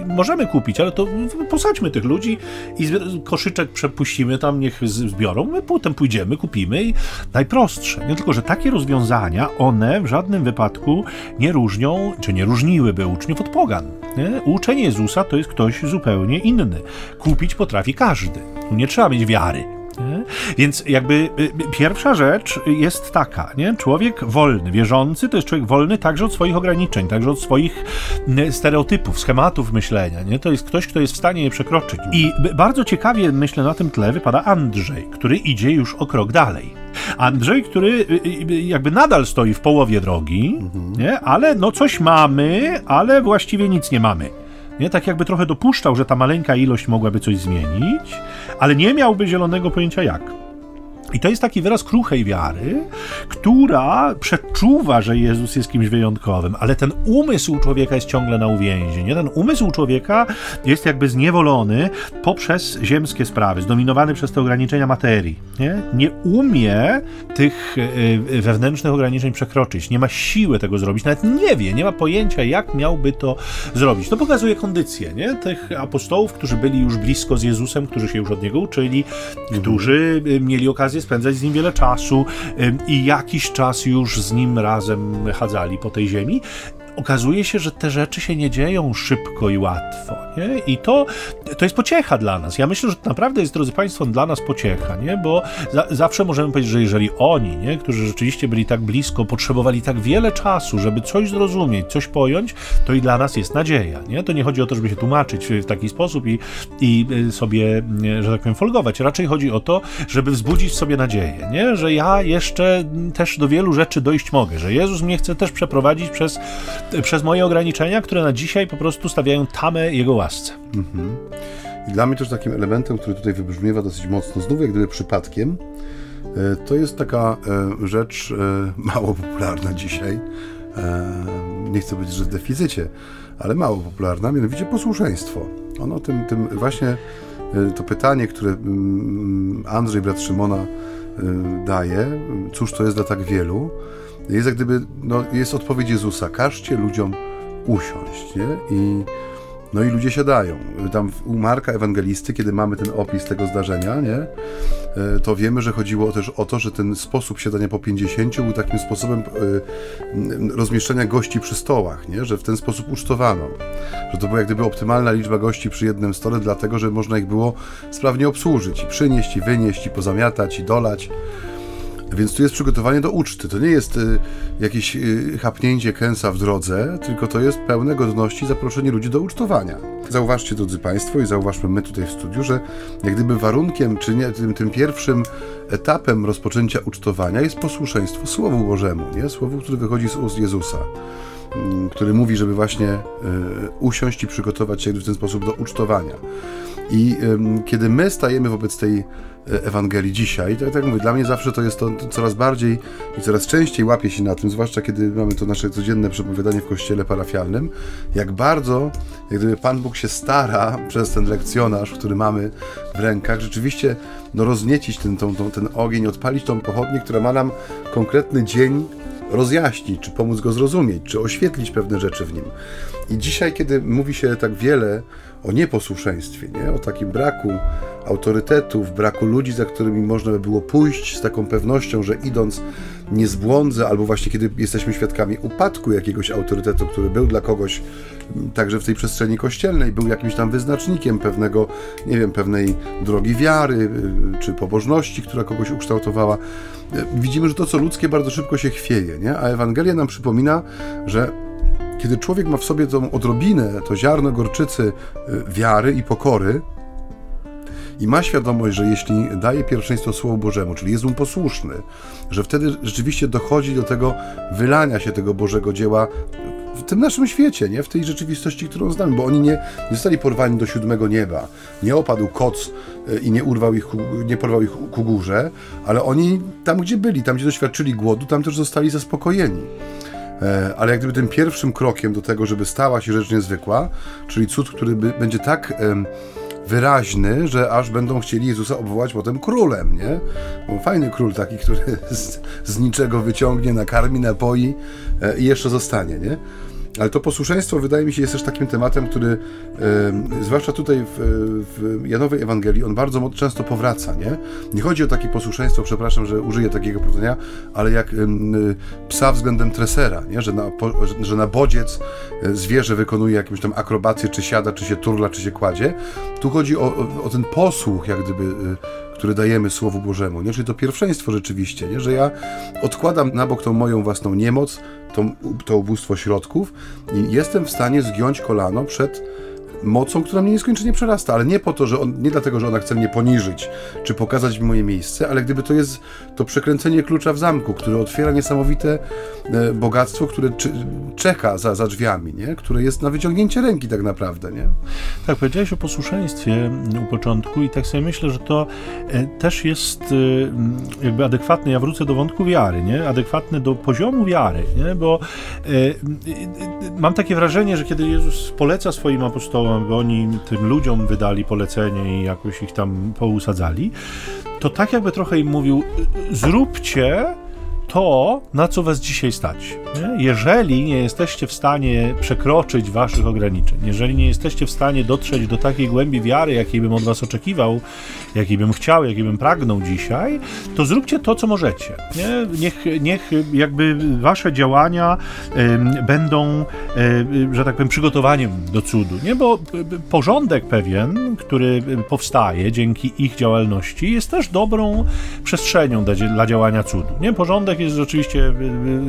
możemy kupić, ale to posadźmy tych ludzi i koszyczek przepuścimy tam, niech zbiorą, my potem pójdziemy, kupimy i najprostsze. Nie tylko, że takie rozwiązania, one w żadnym wypadku nie różnią, czy nie różniłyby uczniów od pogan. Nie? Uczeń Jezusa to jest ktoś zupełnie inny. Kupić potrafi każdy. Tu nie trzeba mieć wiary. Nie? Więc jakby y, y, pierwsza rzecz jest taka, nie? Człowiek wolny, wierzący to jest człowiek wolny także od swoich ograniczeń, także od swoich stereotypów, schematów myślenia, nie? To jest ktoś, kto jest w stanie je przekroczyć. I bardzo ciekawie, myślę, na tym tle wypada Andrzej, który idzie już o krok dalej. Andrzej, który y, jakby nadal stoi w połowie drogi, mhm. nie? ale no coś mamy, ale właściwie nic nie mamy. Nie? Tak jakby trochę dopuszczał, że ta maleńka ilość mogłaby coś zmienić, ale nie miałby zielonego pojęcia jak. I to jest taki wyraz kruchej wiary, która przeczuwa, że Jezus jest kimś wyjątkowym, ale ten umysł człowieka jest ciągle na uwięzi. Nie? Ten umysł człowieka jest jakby zniewolony poprzez ziemskie sprawy, zdominowany przez te ograniczenia materii. Nie, nie umie tych e, wewnętrznych ograniczeń przekroczyć, nie ma siły tego zrobić, nawet nie wie, nie ma pojęcia, jak miałby to zrobić. To pokazuje kondycję nie? tych apostołów, którzy byli już blisko z Jezusem, którzy się już od niego uczyli, którzy e, mieli okazję spędzać z nim wiele czasu i jakiś czas już z nim razem chadzali po tej ziemi okazuje się, że te rzeczy się nie dzieją szybko i łatwo. Nie? I to, to jest pociecha dla nas. Ja myślę, że to naprawdę jest, drodzy Państwo, dla nas pociecha, nie? bo za, zawsze możemy powiedzieć, że jeżeli oni, nie? którzy rzeczywiście byli tak blisko, potrzebowali tak wiele czasu, żeby coś zrozumieć, coś pojąć, to i dla nas jest nadzieja. Nie? To nie chodzi o to, żeby się tłumaczyć w taki sposób i, i sobie, że tak powiem, folgować. Raczej chodzi o to, żeby wzbudzić w sobie nadzieję, nie? że ja jeszcze też do wielu rzeczy dojść mogę, że Jezus mnie chce też przeprowadzić przez przez moje ograniczenia, które na dzisiaj po prostu stawiają tamę Jego łasce. Mhm. I dla mnie też takim elementem, który tutaj wybrzmiewa dosyć mocno, znów jak gdyby przypadkiem, e, to jest taka e, rzecz e, mało popularna dzisiaj. Nie chcę powiedzieć, że w deficycie, ale mało popularna, mianowicie posłuszeństwo. Ono tym, tym właśnie to pytanie, które mm, Andrzej, brat Szymona, daje, cóż to jest dla tak wielu, jest jak gdyby, no, jest odpowiedź Jezusa, każcie ludziom usiąść, nie? I, no i ludzie siadają. Tam u Marka Ewangelisty, kiedy mamy ten opis tego zdarzenia, nie? E, to wiemy, że chodziło też o to, że ten sposób siadania po 50 był takim sposobem e, rozmieszczenia gości przy stołach, nie? Że w ten sposób ucztowano. Że to była jak gdyby optymalna liczba gości przy jednym stole, dlatego, że można ich było sprawnie obsłużyć i przynieść, i wynieść, i pozamiatać, i dolać. Więc tu jest przygotowanie do uczty. To nie jest y, jakieś y, chapnięcie kęsa w drodze, tylko to jest pełne godności zaproszenie ludzi do ucztowania. Zauważcie, drodzy Państwo, i zauważmy my tutaj w studiu, że jak gdyby warunkiem, czy nie, tym, tym pierwszym etapem rozpoczęcia ucztowania jest posłuszeństwo Słowu Bożemu, nie? Słowu, które wychodzi z ust Jezusa mm, który mówi, żeby właśnie y, usiąść i przygotować się w ten sposób do ucztowania. I kiedy my stajemy wobec tej e, Ewangelii dzisiaj, tak jak mówię, dla mnie zawsze to jest to coraz bardziej i coraz częściej łapie się na tym, zwłaszcza kiedy mamy to nasze codzienne przepowiadanie w kościele parafialnym, jak bardzo, jak gdyby Pan Bóg się stara przez ten lekcjonarz, który mamy w rękach, rzeczywiście no, rozniecić ten, tą, tą, ten ogień, odpalić tą pochodnię, która ma nam konkretny dzień rozjaśnić, czy pomóc go zrozumieć, czy oświetlić pewne rzeczy w nim. I dzisiaj, kiedy mówi się tak wiele o nieposłuszeństwie, nie? o takim braku autorytetów, braku ludzi, za którymi można by było pójść z taką pewnością, że idąc nie zbłądzę, albo właśnie kiedy jesteśmy świadkami upadku jakiegoś autorytetu, który był dla kogoś także w tej przestrzeni kościelnej, był jakimś tam wyznacznikiem pewnego, nie wiem, pewnej drogi wiary y, czy pobożności, która kogoś ukształtowała. Y, widzimy, że to, co ludzkie, bardzo szybko się chwieje, nie? a Ewangelia nam przypomina, że kiedy człowiek ma w sobie tą odrobinę, to ziarno gorczycy y, wiary i pokory, i ma świadomość, że jeśli daje pierwszeństwo Słowu Bożemu, czyli jest mu posłuszny, że wtedy rzeczywiście dochodzi do tego wylania się tego Bożego dzieła w tym naszym świecie, nie? w tej rzeczywistości, którą znamy, bo oni nie, nie zostali porwani do siódmego nieba, nie opadł koc y, i nie urwał ich, nie porwał ich ku górze, ale oni tam, gdzie byli, tam, gdzie doświadczyli głodu, tam też zostali zaspokojeni. E, ale jak gdyby tym pierwszym krokiem do tego, żeby stała się rzecz niezwykła, czyli cud, który będzie tak wyraźny, że aż będą chcieli Jezusa obwołać potem królem, nie? Bo fajny król taki, który z, z niczego wyciągnie, nakarmi, napoi e, i jeszcze zostanie, nie? Ale to posłuszeństwo wydaje mi się jest też takim tematem, który zwłaszcza tutaj w, w Janowej Ewangelii on bardzo często powraca, nie? Nie chodzi o takie posłuszeństwo, przepraszam, że użyję takiego porównania, ale jak psa względem tresera, nie? Że, na, że na bodziec e, zwierzę wykonuje jakąś tam akrobację, czy siada, czy się turla, czy się kładzie. Tu chodzi o, o ten posłuch, jak gdyby e, który dajemy Słowu Bożemu, nie? czyli to pierwszeństwo rzeczywiście, nie? że ja odkładam na bok tą moją własną niemoc, to, to ubóstwo środków i jestem w stanie zgiąć kolano przed mocą, która mnie nieskończenie przerasta, ale nie po to, że on, nie dlatego, że ona chce mnie poniżyć, czy pokazać mi moje miejsce, ale gdyby to jest to przekręcenie klucza w zamku, które otwiera niesamowite e, bogactwo, które czeka za, za drzwiami, nie? które jest na wyciągnięcie ręki tak naprawdę. Nie? Tak, powiedziałeś o posłuszeństwie u początku i tak sobie myślę, że to e, też jest e, jakby adekwatne, ja wrócę do wątku wiary, nie? adekwatne do poziomu wiary, nie? bo mam takie wrażenie, że kiedy Jezus poleca swoim apostołom aby oni tym ludziom wydali polecenie i jakoś ich tam pousadzali, to tak jakby trochę im mówił, zróbcie to, na co was dzisiaj stać. Nie? Jeżeli nie jesteście w stanie przekroczyć waszych ograniczeń, jeżeli nie jesteście w stanie dotrzeć do takiej głębi wiary, jakiej bym od was oczekiwał, jakiej bym chciał, jakiej bym pragnął dzisiaj, to zróbcie to, co możecie. Nie? Niech, niech jakby wasze działania y, będą, y, że tak powiem, przygotowaniem do cudu. Nie? Bo porządek pewien, który powstaje dzięki ich działalności, jest też dobrą przestrzenią dla, dla działania cudu. Nie? Porządek jest rzeczywiście y,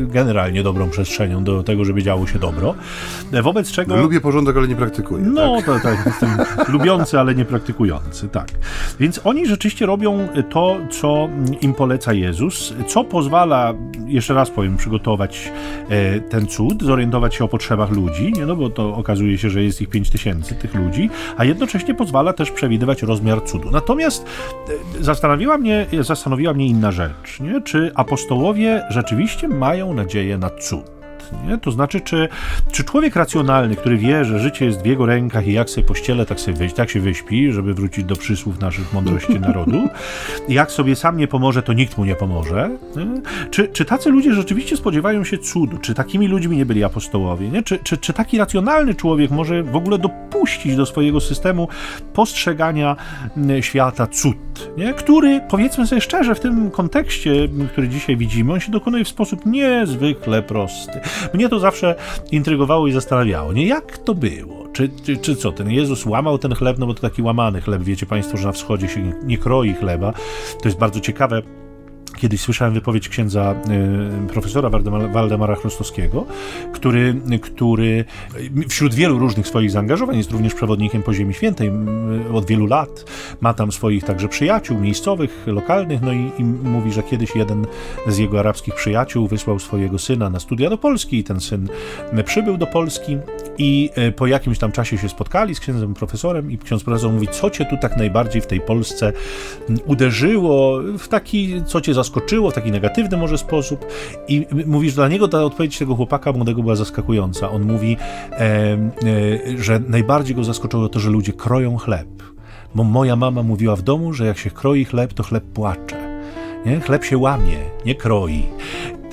y, generalnie dobrą przestrzenią do tego, żeby działo się dobro. Wobec czego... No, lubię porządek, ale nie praktykuję. No, tak, tak jestem lubiący, ale nie praktykujący, tak. Więc oni rzeczywiście robią to, co im poleca Jezus, co pozwala, jeszcze raz powiem, przygotować e, ten cud, zorientować się o potrzebach ludzi, nie? no bo to okazuje się, że jest ich 5 tysięcy, tych ludzi, a jednocześnie pozwala też przewidywać rozmiar cudu. Natomiast e, zastanowiła mnie, zastanowiła mnie inna rzecz, nie? czy apostołowie rzeczywiście mają nadzieję na cud. Nie? To znaczy, czy, czy człowiek racjonalny, który wie, że życie jest w jego rękach i jak sobie pościele, tak, sobie tak się wyśpi, żeby wrócić do przysłów naszych mądrości narodu, jak sobie sam nie pomoże, to nikt mu nie pomoże. Nie? Czy, czy tacy ludzie rzeczywiście spodziewają się cudu? Czy takimi ludźmi nie byli apostołowie? Nie? Czy, czy, czy taki racjonalny człowiek może w ogóle dopuścić do swojego systemu postrzegania świata cud, nie? który, powiedzmy sobie szczerze, w tym kontekście, który dzisiaj widzimy, on się dokonuje w sposób niezwykle prosty. Mnie to zawsze intrygowało i zastanawiało, nie? Jak to było? Czy, czy, czy co, ten Jezus łamał ten chleb, no bo to taki łamany chleb, wiecie Państwo, że na wschodzie się nie, nie kroi chleba. To jest bardzo ciekawe Kiedyś słyszałem wypowiedź księdza y, profesora Waldemara Chrostowskiego, który, który wśród wielu różnych swoich zaangażowań jest również przewodnikiem po Ziemi Świętej od wielu lat. Ma tam swoich także przyjaciół miejscowych, lokalnych, no i, i mówi, że kiedyś jeden z jego arabskich przyjaciół wysłał swojego syna na studia do Polski i ten syn przybył do Polski i e, po jakimś tam czasie się spotkali z księdzem profesorem i ksiądz profesor mówi, co cię tu tak najbardziej w tej Polsce uderzyło, w taki, co cię zaskoczyło, w taki negatywny może sposób i mówisz, dla niego ta odpowiedź tego chłopaka młodego była zaskakująca. On mówi, e, e, że najbardziej go zaskoczyło to, że ludzie kroją chleb. Bo moja mama mówiła w domu, że jak się kroi chleb, to chleb płacze. Nie? Chleb się łamie, nie kroi.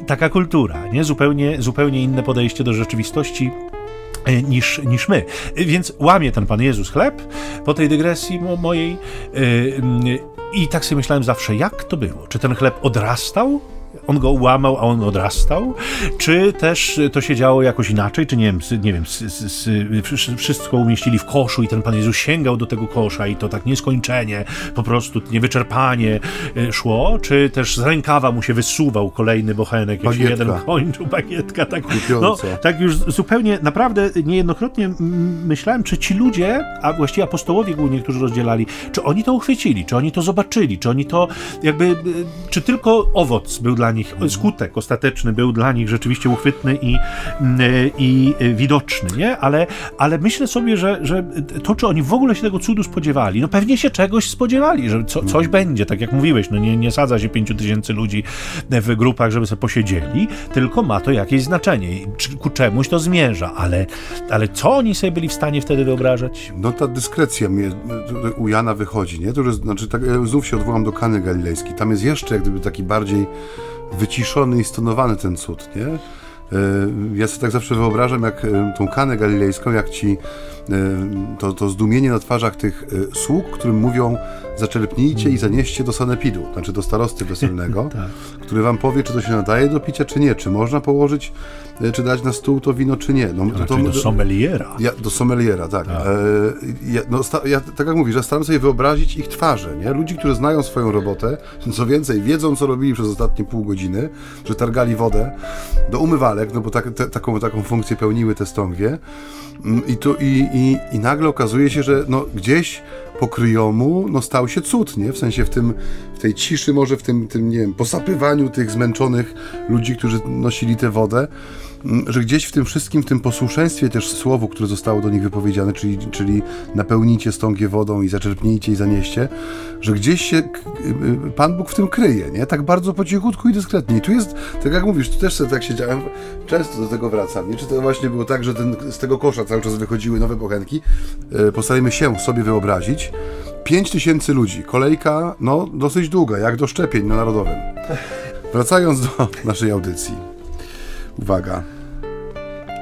Taka kultura, nie? Zupełnie, zupełnie inne podejście do rzeczywistości e, niż, niż my. Więc łamie ten Pan Jezus chleb po tej dygresji mojej. I tak sobie myślałem zawsze, jak to było? Czy ten chleb odrastał on go łamał, a on odrastał? Czy też to się działo jakoś inaczej? Czy nie wiem, nie wiem wszystko umieścili w koszu i ten Pan Jezus sięgał do tego kosza i to tak nieskończenie, po prostu niewyczerpanie y, szło? Czy też z rękawa mu się wysuwał kolejny bochenek, jak się jeden kończył, bagietka, tak, no, tak już zupełnie, naprawdę niejednokrotnie myślałem, czy ci ludzie, a właściwie apostołowie głównie, którzy rozdzielali, czy oni to uchwycili, czy oni to zobaczyli, czy oni to jakby, y, czy tylko owoc był dla nich, skutek ostateczny był dla nich rzeczywiście uchwytny i, i widoczny, nie? Ale, ale myślę sobie, że, że to, czy oni w ogóle się tego cudu spodziewali, no pewnie się czegoś spodziewali, że co, coś będzie, tak jak mówiłeś, no nie, nie sadza się pięciu tysięcy ludzi w grupach, żeby sobie posiedzieli, tylko ma to jakieś znaczenie, ku czemuś to zmierza, ale, ale co oni sobie byli w stanie wtedy wyobrażać? No ta dyskrecja mnie, u Jana wychodzi, nie? To, że, znaczy, tak, znów się odwołam do Kany Galilejskiej, tam jest jeszcze jak gdyby taki bardziej wyciszony i stonowany ten cud, nie? E, ja sobie tak zawsze wyobrażam, jak e, tą kanę galilejską, jak ci to, to zdumienie na twarzach tych sług, którym mówią zaczerpnijcie i zanieście do sanepidu, znaczy do starosty weselnego, tak. który wam powie, czy to się nadaje do picia, czy nie, czy można położyć, czy dać na stół to wino, czy nie. No, to, to, do sommeliera. Ja, do sommeliera, tak. tak. E, ja, no, sta, ja, tak jak mówisz, ja staram sobie wyobrazić ich twarze, nie? Ludzi, którzy znają swoją robotę, co więcej, wiedzą, co robili przez ostatnie pół godziny, że targali wodę do umywalek, no bo tak, te, taką, taką funkcję pełniły te stągwie. Mm, I, tu, i, i, I nagle okazuje się, że no, gdzieś po kryjomu no, stał się cud, nie? W sensie w, tym, w tej ciszy, może w tym, tym, nie wiem, posapywaniu tych zmęczonych ludzi, którzy nosili tę wodę. Że gdzieś w tym wszystkim, w tym posłuszeństwie też słowu, które zostało do nich wypowiedziane, czyli, czyli napełnijcie stągie wodą i zaczerpnijcie i zanieście, że gdzieś się y, y, Pan Bóg w tym kryje, nie? Tak bardzo po cichutku i dyskretnie. I tu jest, tak jak mówisz, tu też sobie tak siedziałem, często do tego wracam, nie? Czy to właśnie było tak, że ten, z tego kosza cały czas wychodziły nowe bochenki? Y, postarajmy się sobie wyobrazić. 5 tysięcy ludzi, kolejka, no, dosyć długa, jak do szczepień na Narodowym. Wracając do naszej audycji uwaga,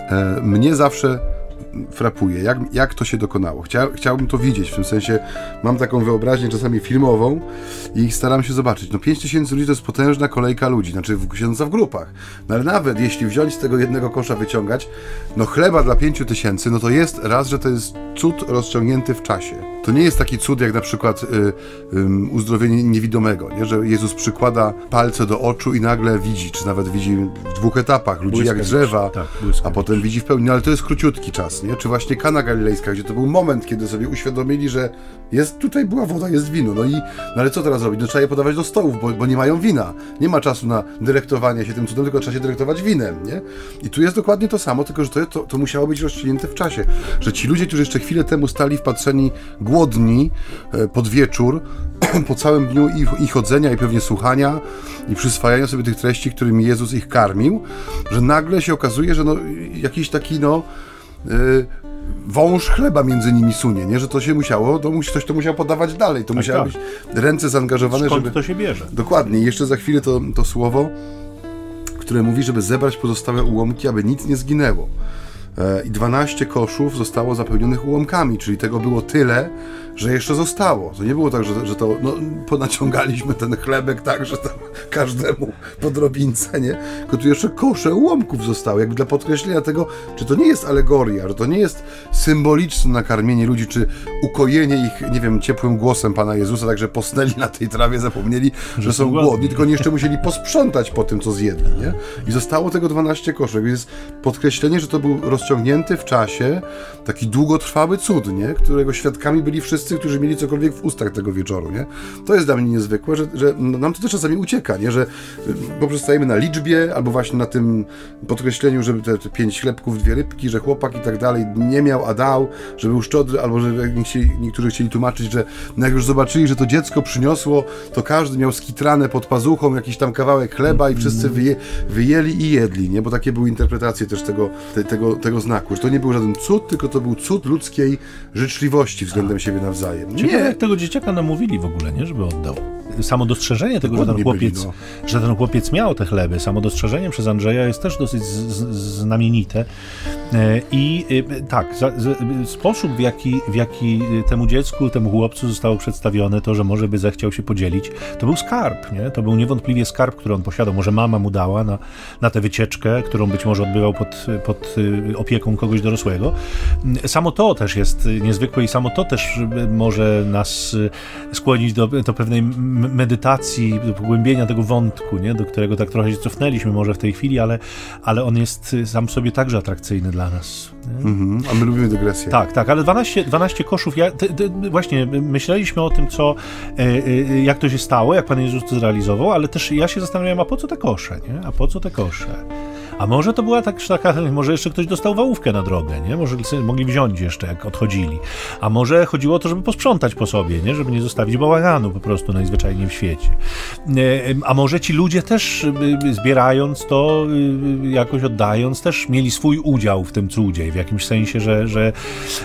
e, mnie zawsze frapuje, jak, jak to się dokonało. Chcia, chciałbym to widzieć, w tym sensie mam taką wyobraźnię czasami filmową i staram się zobaczyć. No 5 tysięcy ludzi to jest potężna kolejka ludzi, znaczy siedząca w grupach. No ale nawet jeśli wziąć z tego jednego kosza, wyciągać, no chleba dla 5 tysięcy, no to jest raz, że to jest cud rozciągnięty w czasie. To nie jest taki cud jak na przykład y, y, uzdrowienie niewidomego, nie? że Jezus przykłada palce do oczu i nagle widzi, czy nawet widzi w dwóch etapach, ludzi jak drzewa, tak, a potem widzi w pełni, no ale to jest króciutki czas, nie? czy właśnie Kana Galilejska, gdzie to był moment, kiedy sobie uświadomili, że jest tutaj była woda, jest wino, no i no ale co teraz robić? No trzeba je podawać do stołów, bo, bo nie mają wina. Nie ma czasu na dyrektowanie się tym cudem, tylko trzeba się dyrektować winem, nie? I tu jest dokładnie to samo, tylko że to, to, to musiało być rozstrzygnięte w czasie, że ci ludzie, którzy jeszcze chwilę temu stali wpatrzeni głodni e, pod wieczór, po całym dniu i, i chodzenia, i pewnie słuchania, i przyswajania sobie tych treści, którymi Jezus ich karmił, że nagle się okazuje, że no, jakiś taki, no, wąż chleba między nimi sunie, nie? Że to się musiało, to ktoś to musiał podawać dalej, to tak, musiały tak. być ręce zaangażowane, Skąd żeby... to się bierze? Dokładnie. Jeszcze za chwilę to, to słowo, które mówi, żeby zebrać pozostałe ułomki, aby nic nie zginęło. E, I 12 koszów zostało zapełnionych ułomkami, czyli tego było tyle, że jeszcze zostało. To nie było tak, że, że to no, ponaciągaliśmy ten chlebek tak, że tam każdemu po drobince, nie? Tylko tu jeszcze kosze ułomków zostały, jakby dla podkreślenia tego, czy to nie jest alegoria, że to nie jest symboliczne nakarmienie ludzi, czy ukojenie ich, nie wiem, ciepłym głosem Pana Jezusa, także posnęli na tej trawie, zapomnieli, że, że są głodni, tylko nie jeszcze musieli posprzątać po tym, co zjedli, nie? I zostało tego 12 koszek, więc podkreślenie, że to był rozciągnięty w czasie taki długotrwały cud, nie? Którego świadkami byli wszyscy, którzy mieli cokolwiek w ustach tego wieczoru, nie? To jest dla mnie niezwykłe, że, że nam to też czasami ucieka, nie? Że poprzestajemy na liczbie, albo właśnie na tym podkreśleniu, żeby te, te pięć chlebków, dwie rybki, że chłopak i tak dalej nie miał, a dał, że był szczodry, albo że niektórzy chcieli tłumaczyć, że no jak już zobaczyli, że to dziecko przyniosło, to każdy miał skitrane pod pazuchą jakiś tam kawałek chleba i wszyscy wyje, wyjęli i jedli, nie? Bo takie były interpretacje też tego, te, tego, tego znaku, że to nie był żaden cud, tylko to był cud ludzkiej życzliwości względem siebie nawzajem. Nie. Ciekawe, jak tego dzieciaka namówili w ogóle, nie? Żeby oddał samo dostrzeżenie tego, że ten, chłopiec, byli, no. że ten chłopiec miał te chleby, samo dostrzeżenie przez Andrzeja jest też dosyć z, z, znamienite. E, I e, tak, za, z, sposób, w jaki, w jaki temu dziecku, temu chłopcu zostało przedstawione to, że może by zechciał się podzielić, to był skarb, nie? To był niewątpliwie skarb, który on posiadał. Może mama mu dała na, na tę wycieczkę, którą być może odbywał pod, pod e, opieką kogoś dorosłego. Samo to też jest niezwykłe i samo to też może nas skłonić do, do pewnej medytacji, do pogłębienia tego wątku, nie? do którego tak trochę się cofnęliśmy może w tej chwili, ale, ale on jest sam sobie także atrakcyjny dla nas. Mm-hmm. A my lubimy dygresję. Tak, tak, ale 12, 12 koszów, ja, właśnie myśleliśmy o tym, co, e, e, jak to się stało, jak Pan Jezus to zrealizował, ale też ja się zastanawiałem, a po co te kosze, nie? A po co te kosze? A może to była tak, taka, może jeszcze ktoś dostał wałówkę na drogę, nie? Może mogli wziąć jeszcze, jak odchodzili. A może chodziło o to, żeby posprzątać po sobie, nie? Żeby nie zostawić bałaganu po prostu najzwyczajniej w świecie. A może ci ludzie też zbierając to, jakoś oddając, też mieli swój udział w tym cudzie w jakimś sensie, że, że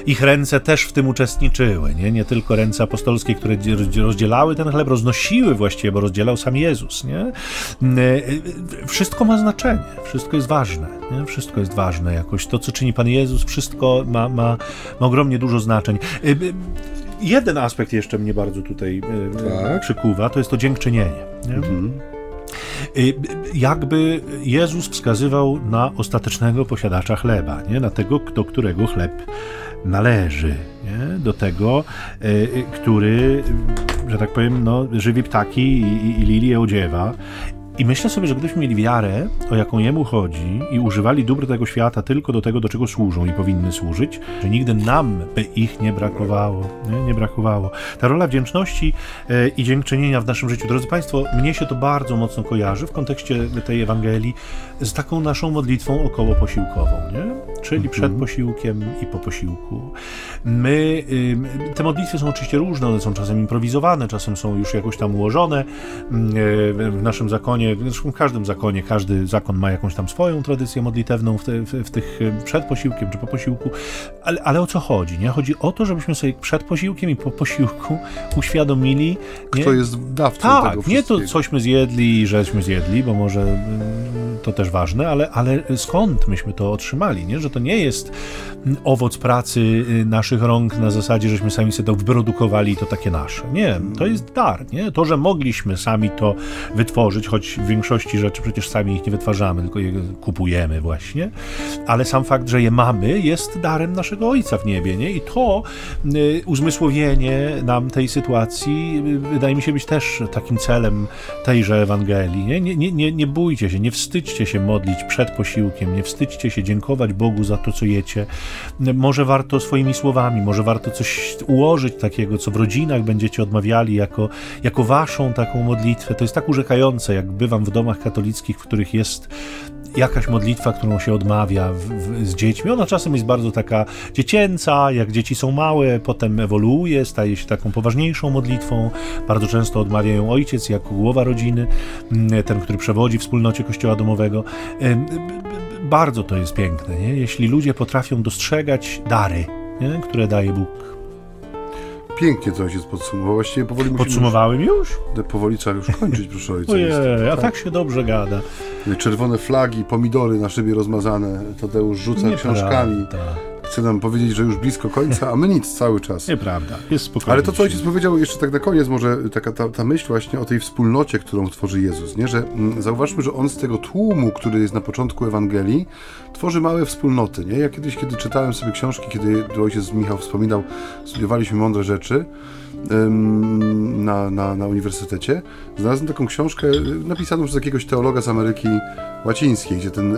ich ręce też w tym uczestniczyły, nie? Nie tylko ręce apostolskie, które rozdzielały ten chleb, roznosiły właściwie, bo rozdzielał sam Jezus, nie? Wszystko ma znaczenie, wszystko jest jest ważne. Nie? Wszystko jest ważne jakoś. To, co czyni Pan Jezus, wszystko ma, ma, ma ogromnie dużo znaczeń. Y, y, jeden aspekt jeszcze mnie bardzo tutaj y, tak. przykuwa, to jest to dziękczynienie. Mhm. Jakby Jezus wskazywał na ostatecznego posiadacza chleba, nie? na tego, do którego chleb należy, nie? do tego, który, że tak powiem, no, żywi ptaki i, i, i lilie odziewa i myślę sobie, że gdybyśmy mieli wiarę, o jaką jemu chodzi, i używali dóbr tego świata tylko do tego, do czego służą i powinny służyć, że nigdy nam by ich nie brakowało. Nie, nie brakowało. Ta rola wdzięczności e, i dziękczynienia w naszym życiu, drodzy Państwo, mnie się to bardzo mocno kojarzy w kontekście tej Ewangelii z taką naszą modlitwą około posiłkową, nie? Czyli przed mhm. posiłkiem i po posiłku. My, te modlitwy są oczywiście różne, one są czasem improwizowane, czasem są już jakoś tam ułożone. Mm, e, w naszym zakonie, zresztą w każdym zakonie, każdy zakon ma jakąś tam swoją tradycję modlitewną w, te, w, w tych przed posiłkiem czy po posiłku, ale, ale o co chodzi? Nie? Chodzi o to, żebyśmy sobie przed posiłkiem i po posiłku uświadomili, nie? kto jest dawcą tak, tego nie to cośmy zjedli, żeśmy zjedli, bo może to też ważne, ale, ale skąd myśmy to otrzymali, nie? że to nie jest owoc pracy y, naszych rąk na zasadzie, żeśmy sami sobie to wyprodukowali to takie nasze. Nie, to jest dar. Nie? To, że mogliśmy sami to wytworzyć, choć w większości rzeczy przecież sami ich nie wytwarzamy, tylko je kupujemy właśnie, ale sam fakt, że je mamy, jest darem naszego Ojca w niebie. Nie? I to y, uzmysłowienie nam tej sytuacji y, wydaje mi się być też takim celem tejże Ewangelii. Nie, nie, nie, nie bójcie się, nie wstydźcie się modlić przed posiłkiem, nie wstydźcie się dziękować Bogu za to, co jecie. Może warto swoimi słowami, może warto coś ułożyć takiego, co w rodzinach będziecie odmawiali jako, jako waszą taką modlitwę. To jest tak urzekające, jak bywam w domach katolickich, w których jest jakaś modlitwa, którą się odmawia w, w, z dziećmi. Ona czasem jest bardzo taka dziecięca, jak dzieci są małe, potem ewoluuje, staje się taką poważniejszą modlitwą. Bardzo często odmawia ją ojciec jako głowa rodziny, mm, ten, który przewodzi wspólnocie kościoła domowego bardzo to jest piękne, nie? jeśli ludzie potrafią dostrzegać dary, nie? które daje Bóg. Pięknie to się podsumowało. Właściwie powoli Podsumowałem już? już? Powoli trzeba już kończyć, proszę ojca. Ojej, a tak? tak się dobrze gada. Czerwone flagi, pomidory na szybie rozmazane. Tadeusz rzuca książkami. Chce nam powiedzieć, że już blisko końca, a my nic, cały czas. Nieprawda, jest spokojnie. Ale to, co ojciec powiedział jeszcze tak na koniec, może taka ta, ta myśl właśnie o tej wspólnocie, którą tworzy Jezus, nie? Że mm, zauważmy, że On z tego tłumu, który jest na początku Ewangelii, tworzy małe wspólnoty, nie? Ja kiedyś, kiedy czytałem sobie książki, kiedy ojciec Michał wspominał, studiowaliśmy mądre rzeczy, na, na, na uniwersytecie, znalazłem taką książkę napisaną przez jakiegoś teologa z Ameryki Łacińskiej, gdzie ten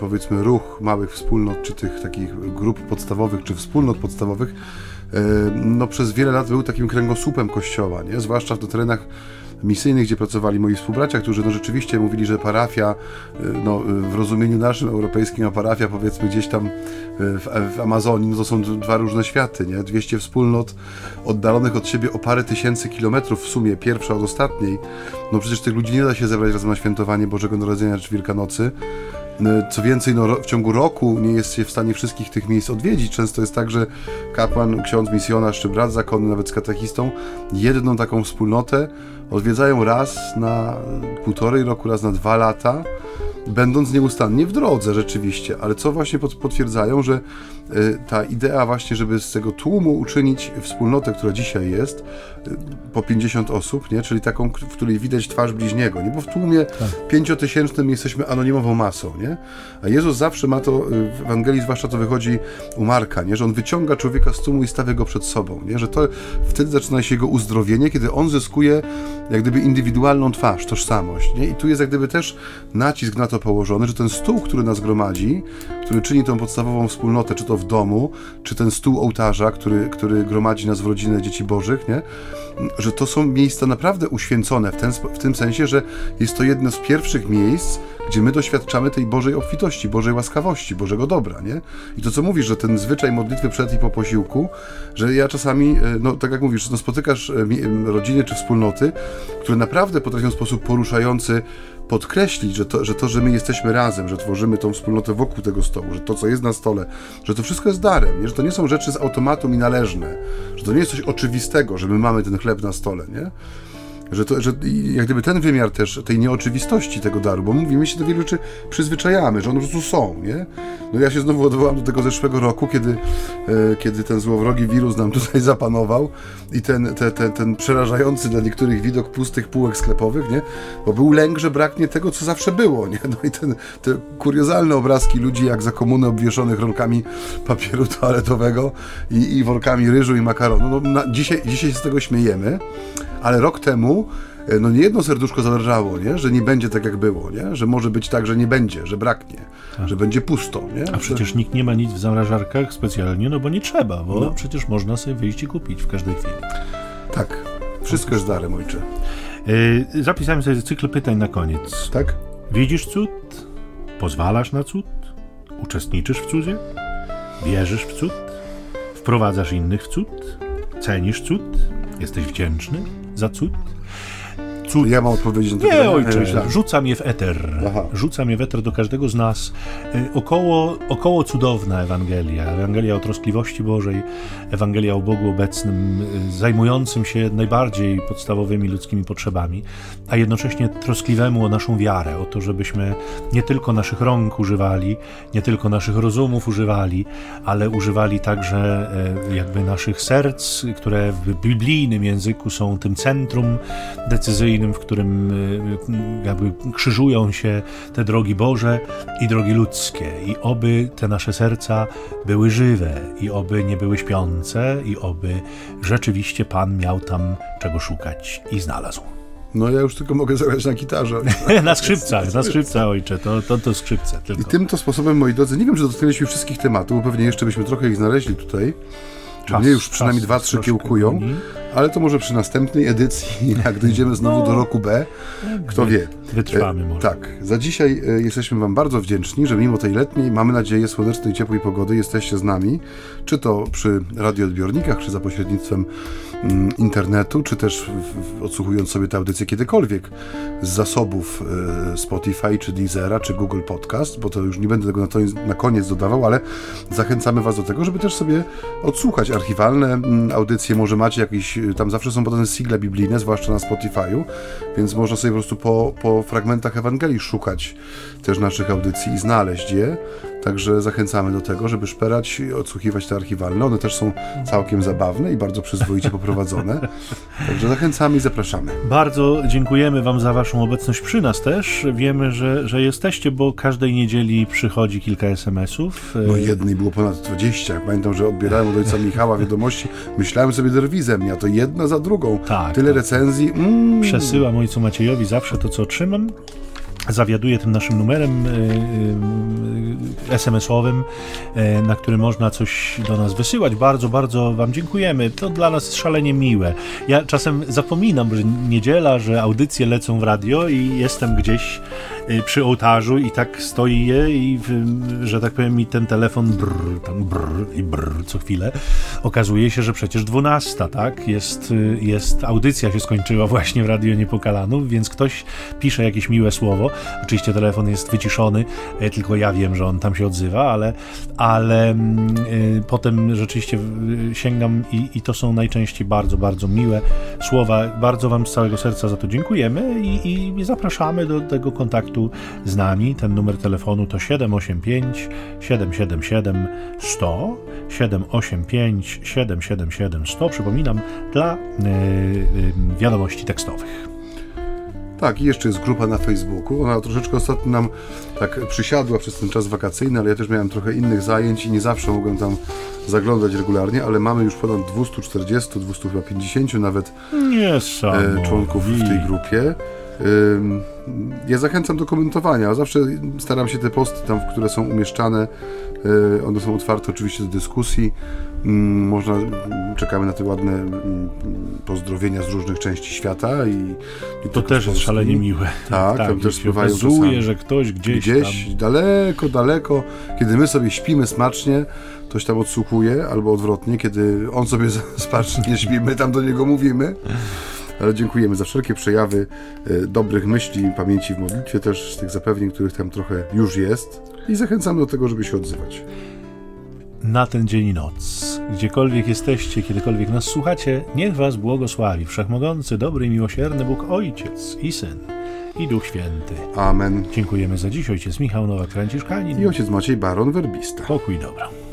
powiedzmy ruch małych wspólnot, czy tych takich grup podstawowych, czy wspólnot podstawowych, no przez wiele lat był takim kręgosłupem kościoła, nie? zwłaszcza w terenach misyjnych, gdzie pracowali moi współbracia, którzy no rzeczywiście mówili, że parafia, y, no, w rozumieniu naszym europejskim, a parafia powiedzmy gdzieś tam y, w, w Amazonii, no to są dwa różne światy, nie? 200 wspólnot oddalonych od siebie o parę tysięcy kilometrów w sumie, pierwsza od ostatniej. No przecież tych ludzi nie da się zebrać razem na świętowanie Bożego Narodzenia czy Wielkanocy. Y, co więcej, no, w ciągu roku nie jest się w stanie wszystkich tych miejsc odwiedzić. Często jest tak, że kapłan, ksiądz, misjonarz czy brat zakonny, nawet z katechistą, jedną taką wspólnotę odwiedzają raz na półtorej roku, raz na dwa lata będąc nieustannie w drodze rzeczywiście, ale co właśnie potwierdzają, że ta idea właśnie, żeby z tego tłumu uczynić wspólnotę, która dzisiaj jest, y, po 50 osób, nie? czyli taką, w której widać twarz bliźniego, nie? bo w tłumie tak. pięciotysięcznym jesteśmy anonimową masą, nie? a Jezus zawsze ma to, y, w Ewangelii zwłaszcza to wychodzi u Marka, nie? że on wyciąga człowieka z tłumu i stawia go przed sobą, nie? że to wtedy zaczyna się jego uzdrowienie, kiedy on zyskuje jak gdyby indywidualną twarz, tożsamość. Nie? I tu jest jak gdyby też nacisk na to położony, że ten stół, który nas gromadzi, który czyni tą podstawową wspólnotę, czy to w domu, czy ten stół ołtarza, który, który gromadzi nas w rodzinę dzieci bożych, nie? że to są miejsca naprawdę uświęcone w, ten, w tym sensie, że jest to jedno z pierwszych miejsc, gdzie my doświadczamy tej Bożej obfitości, Bożej łaskawości, Bożego dobra, nie? I to, co mówisz, że ten zwyczaj modlitwy przed i po posiłku, że ja czasami, e, no tak jak mówisz, no, spotykasz e, rodziny czy wspólnoty, które naprawdę potrafią w sposób poruszający podkreślić, że to, że to, że my jesteśmy razem, że tworzymy tą wspólnotę wokół tego stołu, że to, co jest na stole, że to wszystko jest darem, nie? że to nie są rzeczy z automatu mi należne, że to nie jest coś oczywistego, że my mamy ten chleb na stole, nie? Że, to, że jak gdyby ten wymiar też tej nieoczywistości tego daru, bo mówimy się do wielu rzeczy przyzwyczajamy, że one po prostu są, nie? No ja się znowu odwołam do tego zeszłego roku, kiedy, e, kiedy ten złowrogi wirus nam tutaj zapanował i ten, te, te, ten przerażający dla niektórych widok pustych półek sklepowych, nie? Bo był lęk, że braknie tego, co zawsze było, nie? No i ten, te kuriozalne obrazki ludzi jak za komuny obwieszonych rolkami papieru toaletowego i, i workami ryżu i makaronu. No, na, dzisiaj, dzisiaj się z tego śmiejemy, ale rok temu e, no nie jedno serduszko zależało, nie? że nie będzie tak jak było, nie? że może być tak, że nie będzie, że braknie, tak. że będzie pusto. Nie? A przecież nikt nie ma nic w zamrażarkach specjalnie, no bo nie trzeba, bo no. przecież można sobie wyjść i kupić w każdej chwili. Tak, wszystko jest darem, ojcze. Yy, zapisałem sobie cykl pytań na koniec. Tak? Widzisz cud? Pozwalasz na cud? Uczestniczysz w cudzie? Wierzysz w cud? Wprowadzasz innych w cud? Cenisz cud? Jesteś wdzięczny? Za cud? Ja mam odpowiedzieć na to Nie, ojcze, rzucam je w eter. Aha. Rzucam je w eter do każdego z nas. Y, około, około cudowna Ewangelia. Ewangelia o troskliwości Bożej, Ewangelia o Bogu obecnym, y, zajmującym się najbardziej podstawowymi ludzkimi potrzebami, a jednocześnie troskliwemu o naszą wiarę, o to, żebyśmy nie tylko naszych rąk używali, nie tylko naszych rozumów używali, ale używali także jakby naszych serc, które w biblijnym języku są tym centrum decyzyjnym, w którym y, jakby krzyżują się te drogi Boże i drogi ludzkie. I oby te nasze serca były żywe, i oby nie były śpiące, i oby rzeczywiście Pan miał tam czego szukać i znalazł. No ja już tylko mogę zagrać na gitarze. na skrzypcach, na skrzypcach, ojcze, to, to, to skrzypce tylko. I tym to sposobem, moi drodzy, nie wiem, czy dotknęliśmy wszystkich tematów, pewnie jeszcze byśmy trochę ich znaleźli tutaj. Czas, mnie już przynajmniej dwa, trzy kiełkują, ale to może przy następnej edycji, jak dojdziemy znowu no, do roku B, kto wie. Wytrwamy e, może. Tak, za dzisiaj e, jesteśmy Wam bardzo wdzięczni, że mimo tej letniej, mamy nadzieję, słonecznej, ciepłej pogody jesteście z nami, czy to przy radioodbiornikach, czy za pośrednictwem internetu, czy też odsłuchując sobie tę audycję kiedykolwiek z zasobów e, Spotify, czy Deezera, czy Google Podcast, bo to już nie będę tego na, to, na koniec dodawał, ale zachęcamy Was do tego, żeby też sobie odsłuchać archiwalne mm, audycje, może macie jakieś, tam zawsze są podane sigle biblijne, zwłaszcza na Spotify'u, więc można sobie po prostu po, po fragmentach Ewangelii szukać też naszych audycji i znaleźć je. Także zachęcamy do tego, żeby szperać i odsłuchiwać te archiwalne. One też są całkiem zabawne i bardzo przyzwoicie poprowadzone. Także zachęcamy i zapraszamy. Bardzo dziękujemy Wam za Waszą obecność przy nas też. Wiemy, że, że jesteście, bo każdej niedzieli przychodzi kilka SMS-ów. No jednej było ponad 20. Pamiętam, że odbierałem od ojca Michała wiadomości. Myślałem sobie derwizem, ja to jedna za drugą. Tak, Tyle tak. recenzji. Mm. Przesyłam ojcu Maciejowi zawsze to, co otrzymam. Zawiaduję tym naszym numerem y, y, SMS-owym, y, na który można coś do nas wysyłać. Bardzo, bardzo Wam dziękujemy. To dla nas szalenie miłe. Ja czasem zapominam, że niedziela, że audycje lecą w radio i jestem gdzieś przy ołtarzu i tak stoję i, w, że tak powiem, mi ten telefon brr, tam brr i brr co chwilę. Okazuje się, że przecież 12, tak? Jest, y, jest audycja się skończyła właśnie w Radio Niepokalanów, więc ktoś pisze jakieś miłe słowo. Oczywiście telefon jest wyciszony, e, tylko ja wiem, że on tam się odzywa, ale, ale mm, y, potem rzeczywiście y, sięgam i, i to są najczęściej bardzo, bardzo miłe słowa. Bardzo Wam z całego serca za to dziękujemy i, i zapraszamy do tego kontaktu z nami. Ten numer telefonu to 785 777 100 785 777 100. Przypominam, dla y, y, wiadomości tekstowych. Tak, i jeszcze jest grupa na Facebooku. Ona troszeczkę ostatnio nam tak przysiadła przez ten czas wakacyjny, ale ja też miałem trochę innych zajęć i nie zawsze mogłem tam zaglądać regularnie, ale mamy już ponad 240, 250 nawet e, członków w tej grupie. Ja zachęcam do komentowania. Zawsze staram się te posty tam, które są umieszczane, e, one są otwarte oczywiście do dyskusji. Mm, Można, czekamy na te ładne mm, pozdrowienia z różnych części świata i, i To też jest szalenie miłe. Tak, tam też spływają okazuje, że ktoś gdzieś, Gdzieś tam... daleko, daleko, kiedy my sobie śpimy smacznie, ktoś tam odsłuchuje, albo odwrotnie, kiedy on sobie smacznie śpi, my tam do niego mówimy. Ale dziękujemy za wszelkie przejawy e, dobrych myśli, pamięci w modlitwie, też z tych zapewnień, których tam trochę już jest. I zachęcamy do tego, żeby się odzywać. na ten dzień i noc. Gdziekolwiek jesteście, kiedykolwiek nas słuchacie, niech was błogosławi Wszechmogący, dobry i miłosierny Bóg Ojciec i Syn i Duch Święty. Amen. Dziękujemy za dziś. Ojciec Michał Nowak-Franciszkanin. I ojciec Maciej Baron Werbista. Pokój i dobro.